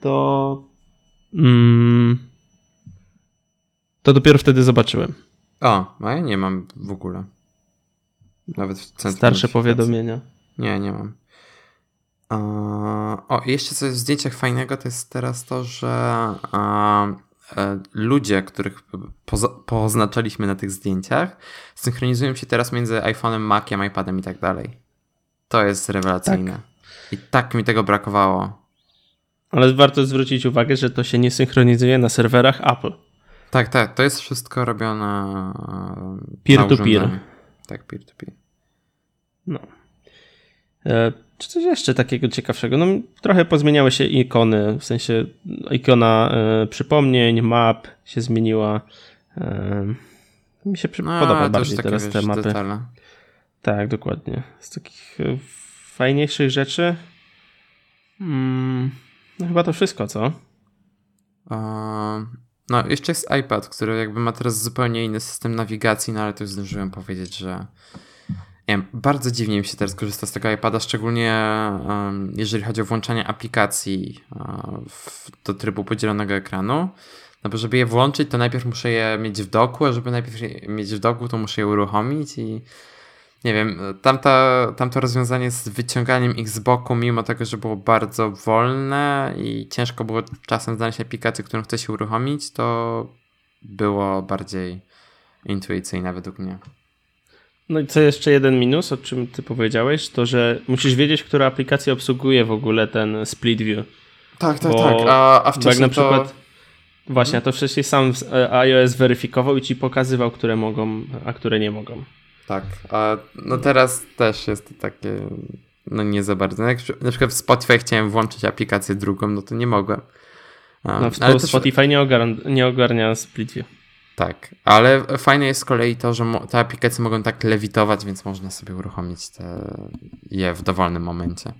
to mm, to dopiero wtedy zobaczyłem. O, a ja nie mam w ogóle. Nawet w centrum Starsze powiadomienia. Nie, nie mam. O, jeszcze coś w zdjęciach fajnego to jest teraz to, że e, ludzie, których poznaczaliśmy na tych zdjęciach, synchronizują się teraz między iPhone'em, Maciem, iPadem i tak dalej. To jest rewelacyjne. Tak. I tak mi tego brakowało. Ale warto zwrócić uwagę, że to się nie synchronizuje na serwerach Apple. Tak, tak. To jest wszystko robione peer-to-peer. -peer. Tak, peer-to-peer. No. E, czy coś jeszcze takiego ciekawszego? No, trochę pozmieniały się ikony, w sensie ikona e, przypomnień, map się zmieniła. E, mi się no, podoba bardziej teraz te mapy. Detale. Tak, dokładnie. Z takich e, fajniejszych rzeczy. Hmm, no chyba to wszystko, co? no, jeszcze jest iPad, który jakby ma teraz zupełnie inny system nawigacji, no ale to już zdążyłem powiedzieć, że nie wiem, bardzo dziwnie mi się teraz korzysta z tego iPada, szczególnie um, jeżeli chodzi o włączanie aplikacji um, w, do trybu podzielonego ekranu. No bo żeby je włączyć, to najpierw muszę je mieć w doku, a żeby najpierw mieć w doku, to muszę je uruchomić i nie wiem, tamta, tamto rozwiązanie z wyciąganiem ich z boku, mimo tego, że było bardzo wolne i ciężko było czasem znaleźć aplikację, którą chce się uruchomić, to było bardziej intuicyjne według mnie. No i co jeszcze jeden minus, o czym ty powiedziałeś, to że musisz wiedzieć, która aplikacja obsługuje w ogóle ten split view. Tak, tak, Bo tak. A, a wcześniej na przykład to... Właśnie, a to wcześniej sam iOS weryfikował i ci pokazywał, które mogą, a które nie mogą. Tak, a no teraz też jest to takie, no nie za bardzo. No jak na przykład w Spotify chciałem włączyć aplikację drugą, no to nie mogłem. Um, no, ale Spotify też... nie, ogarnia, nie ogarnia split view. Tak, ale fajne jest z kolei to, że te aplikacje mogą tak lewitować, więc można sobie uruchomić te, je w dowolnym momencie.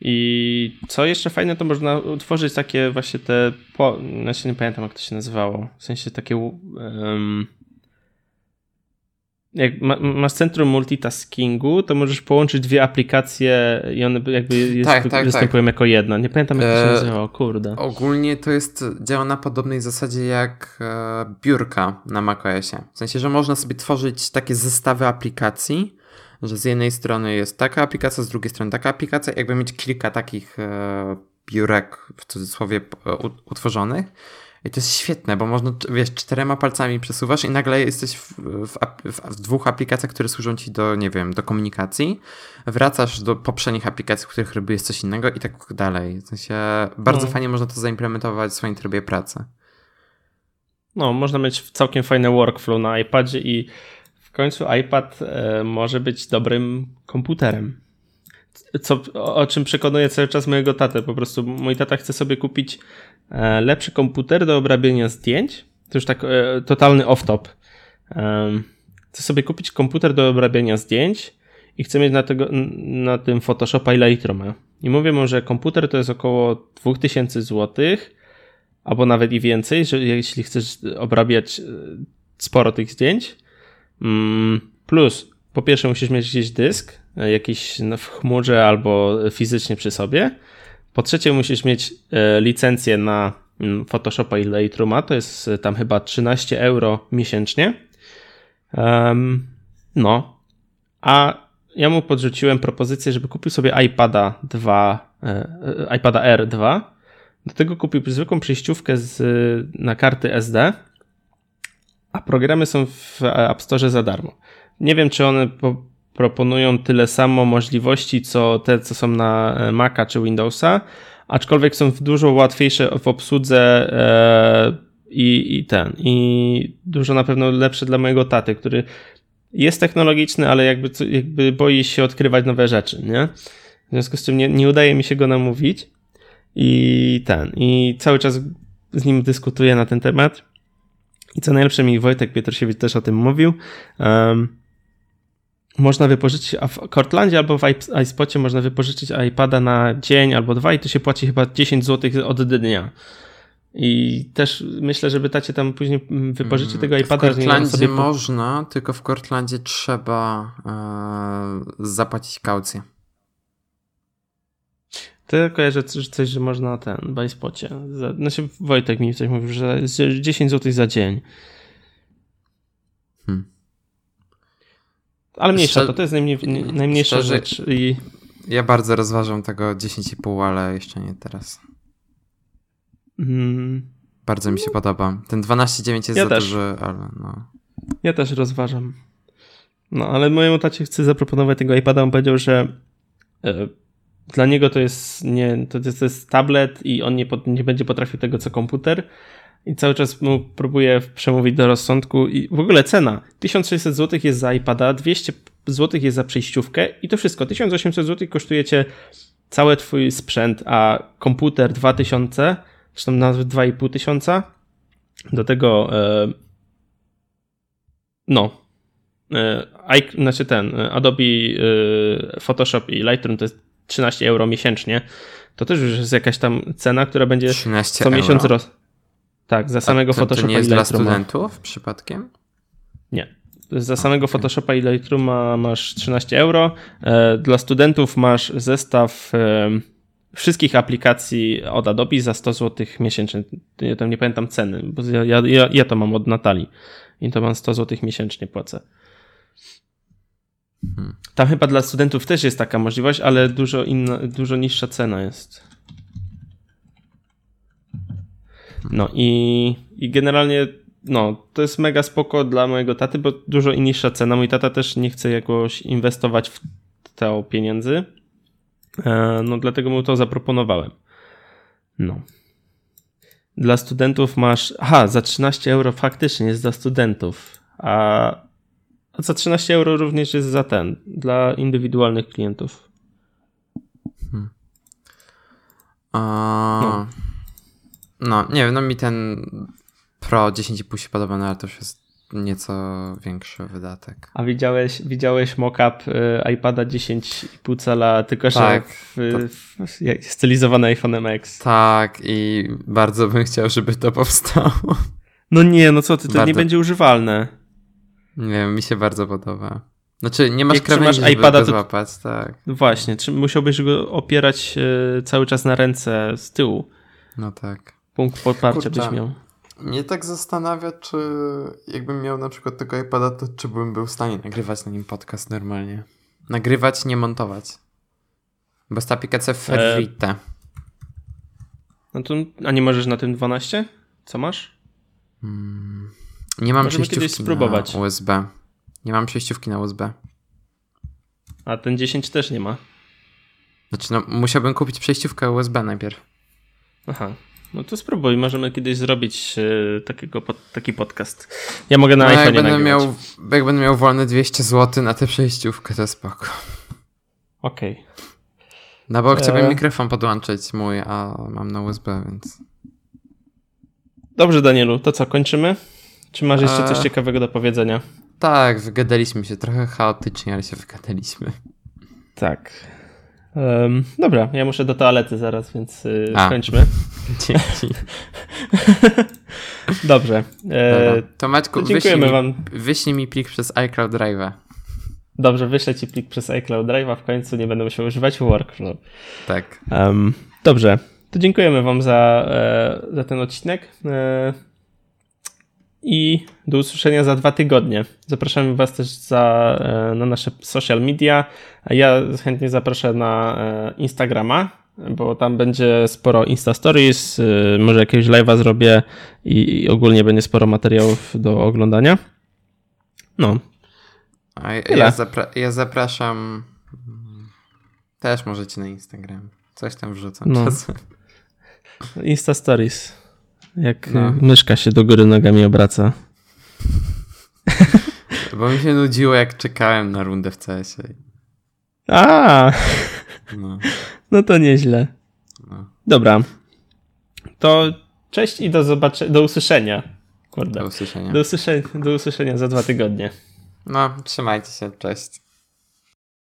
I co jeszcze fajne, to można utworzyć takie właśnie te, po, znaczy nie pamiętam jak to się nazywało, w sensie takie um, jak ma, masz centrum multitaskingu, to możesz połączyć dwie aplikacje i one jakby jest, tak, tak, występują tak. jako jedna. Nie pamiętam jak to się e, nazywało, kurde. Ogólnie to jest, działa na podobnej zasadzie jak e, biurka na macOSie. W sensie, że można sobie tworzyć takie zestawy aplikacji, że z jednej strony jest taka aplikacja, z drugiej strony taka aplikacja, jakby mieć kilka takich e, biurek w cudzysłowie e, utworzonych i to jest świetne, bo można, wiesz, czterema palcami przesuwasz i nagle jesteś w, w, w, dwóch aplikacjach, które służą ci do, nie wiem, do komunikacji. Wracasz do poprzednich aplikacji, w których robiłeś coś innego i tak dalej. W sensie bardzo no. fajnie można to zaimplementować w swoim trybie pracy. No, można mieć całkiem fajny workflow na iPadzie i w końcu iPad e, może być dobrym komputerem. Co, o czym przekonuję cały czas mojego tatę. Po prostu mój tata chce sobie kupić e, lepszy komputer do obrabiania zdjęć. To już tak e, totalny off-top. Chce sobie kupić komputer do obrabiania zdjęć i chce mieć na, tego, na tym Photoshopa i Lightrooma. I mówię mu, że komputer to jest około 2000 zł, albo nawet i więcej, że jeśli chcesz obrabiać sporo tych zdjęć. Mm, plus, po pierwsze musisz mieć gdzieś dysk, e, jakiś w chmurze albo fizycznie przy sobie. Po trzecie musisz mieć e, licencję na mm, Photoshopa i Lightrooma, to jest e, tam chyba 13 euro miesięcznie. No, a ja mu podrzuciłem propozycję, żeby kupił sobie iPada 2, iPada R2. Do tego kupił zwykłą przejściówkę z, na karty SD, a programy są w App Store za darmo. Nie wiem, czy one po, proponują tyle samo możliwości, co te, co są na e, Maca czy Windowsa, aczkolwiek są dużo łatwiejsze w obsłudze e, i, i ten, i dużo na pewno lepsze dla mojego taty, który jest technologiczny, ale jakby, jakby boi się odkrywać nowe rzeczy, nie? W związku z czym nie, nie udaje mi się go namówić i ten, i cały czas z nim dyskutuję na ten temat. I co najlepsze mi Wojtek Pietrosiewicz też o tym mówił. Um, można wypożyczyć, a w Cortlandzie albo w iSpocie można wypożyczyć iPada na dzień albo dwa i to się płaci chyba 10 zł od dnia. I też myślę, żeby tacie tam później wypożyczyć mm, tego iPada. W Cortlandzie sobie... można, tylko w Cortlandzie trzeba e, zapłacić kaucję. To kojarzę coś, że można ten, w iSpocie. Znaczy Wojtek mi coś mówił, że 10 zł za dzień. Ale mniejsza to, to jest najmniej, najmniejsza Szczerze, rzecz. I... Ja bardzo rozważam tego 10,5, ale jeszcze nie teraz. Hmm. Bardzo mi się podoba. Ten 12,9 jest ja za też. duży, ale no. Ja też rozważam. No, ale mojemu tacie chcę zaproponować tego iPada. On powiedział, że e, dla niego to jest, nie, to jest, to jest tablet i on nie, nie będzie potrafił tego co komputer. I cały czas mu próbuję przemówić do rozsądku. I w ogóle cena: 1600 zł jest za iPada, 200 zł jest za przejściówkę i to wszystko. 1800 zł kosztuje cię cały twój sprzęt, a komputer 2000, czy tam nawet 2500. Do tego, e, no, e, znaczy ten, Adobe e, Photoshop i Lightroom to jest 13 euro miesięcznie, to też już jest jakaś tam cena, która będzie co miesiąc roz... Tak, za samego to, Photoshopa to nie jest i Lightrooma. dla studentów przypadkiem? Nie. Za samego okay. Photoshop'a i Lightrooma masz 13 euro. E, dla studentów masz zestaw e, wszystkich aplikacji od Adobe za 100 zł miesięcznie. Ja tam nie pamiętam ceny, bo ja, ja, ja to mam od Natalii i to mam 100 zł miesięcznie płacę. Hmm. Tam chyba dla studentów też jest taka możliwość, ale dużo, inna, dużo niższa cena jest. No i, i generalnie no, to jest mega spoko dla mojego taty, bo dużo niższa cena. Mój tata też nie chce jakoś inwestować w te pieniędzy. E, no dlatego mu to zaproponowałem. No. Dla studentów masz. Aha, za 13 euro faktycznie jest dla studentów. A a za 13 euro również jest za ten, dla indywidualnych klientów. Hmm. A... No. No. nie wiem, no mi ten Pro 10,5 się podoba, no ale to już jest nieco większy wydatek. A widziałeś, widziałeś mock-up y, iPada 10,5 cala, tylko tak, że w, to... w, stylizowany iPhone X. Tak, i bardzo bym chciał, żeby to powstało. No nie, no co ty, to bardzo... nie będzie używalne. Nie wiem, mi się bardzo podoba. Znaczy, nie masz Jak krawędzi, żeby iPada, to... złapać, tak. Właśnie, czy musiałbyś go opierać e, cały czas na ręce z tyłu. No tak. Punkt poparcia byś miał. Mnie tak zastanawia, czy jakbym miał na przykład tego iPada, to czy bym był w stanie nagrywać na nim podcast normalnie. Nagrywać, nie montować. Bo jest aplikacja Ferrite. E... No to, a nie możesz na tym 12? Co masz? Hmm. Nie mam Możemy przejściówki spróbować. na USB. Nie mam przejściówki na USB. A ten 10 też nie ma. Znaczy, no, musiałbym kupić przejściówkę USB najpierw. Aha. No to spróbuj, możemy kiedyś zrobić e, takiego, taki podcast. Ja mogę na no, iPhone jak będę, miał, jak będę miał wolne 200 zł na tę przejściówkę, to spoko. Okej. Okay. No bo chciałbym e... mikrofon podłączyć mój, a mam na USB, więc... Dobrze, Danielu, to co, kończymy? Czy masz jeszcze coś e... ciekawego do powiedzenia? Tak, wygadaliśmy się trochę chaotycznie, ale się wygadaliśmy. Tak. Um, dobra, ja muszę do toalety zaraz, więc yy, skończmy. [LAUGHS] Dzięki. [LAUGHS] Dobrze. E, to Maćku, dziękujemy wyślij wam. wyślij mi plik przez iCloud Drive'a. Dobrze, wyślę ci plik przez iCloud Drive'a, w końcu nie będę musiał używać workflow. Tak. Um, dobrze, to dziękujemy wam za, e, za ten odcinek. I do usłyszenia za dwa tygodnie. Zapraszamy Was też za, e, na nasze social media. Ja chętnie zaproszę na e, Instagrama, bo tam będzie sporo Insta Stories, e, może jakiegoś live'a zrobię i ogólnie będzie sporo materiałów do oglądania. No. A ja, zapra ja zapraszam też możecie na Instagram. Coś tam wrzucam no. czasem. [LAUGHS] Insta Stories. Jak no. myszka się do góry nogami obraca. [LAUGHS] Bo mi się nudziło, jak czekałem na rundę w CS-ie. A, no. no to nieźle. No. Dobra. To cześć i do zobaczenia, do usłyszenia. Kurde. Do usłyszenia. Do usłyszenia, do usłyszenia za dwa tygodnie. No, trzymajcie się, cześć.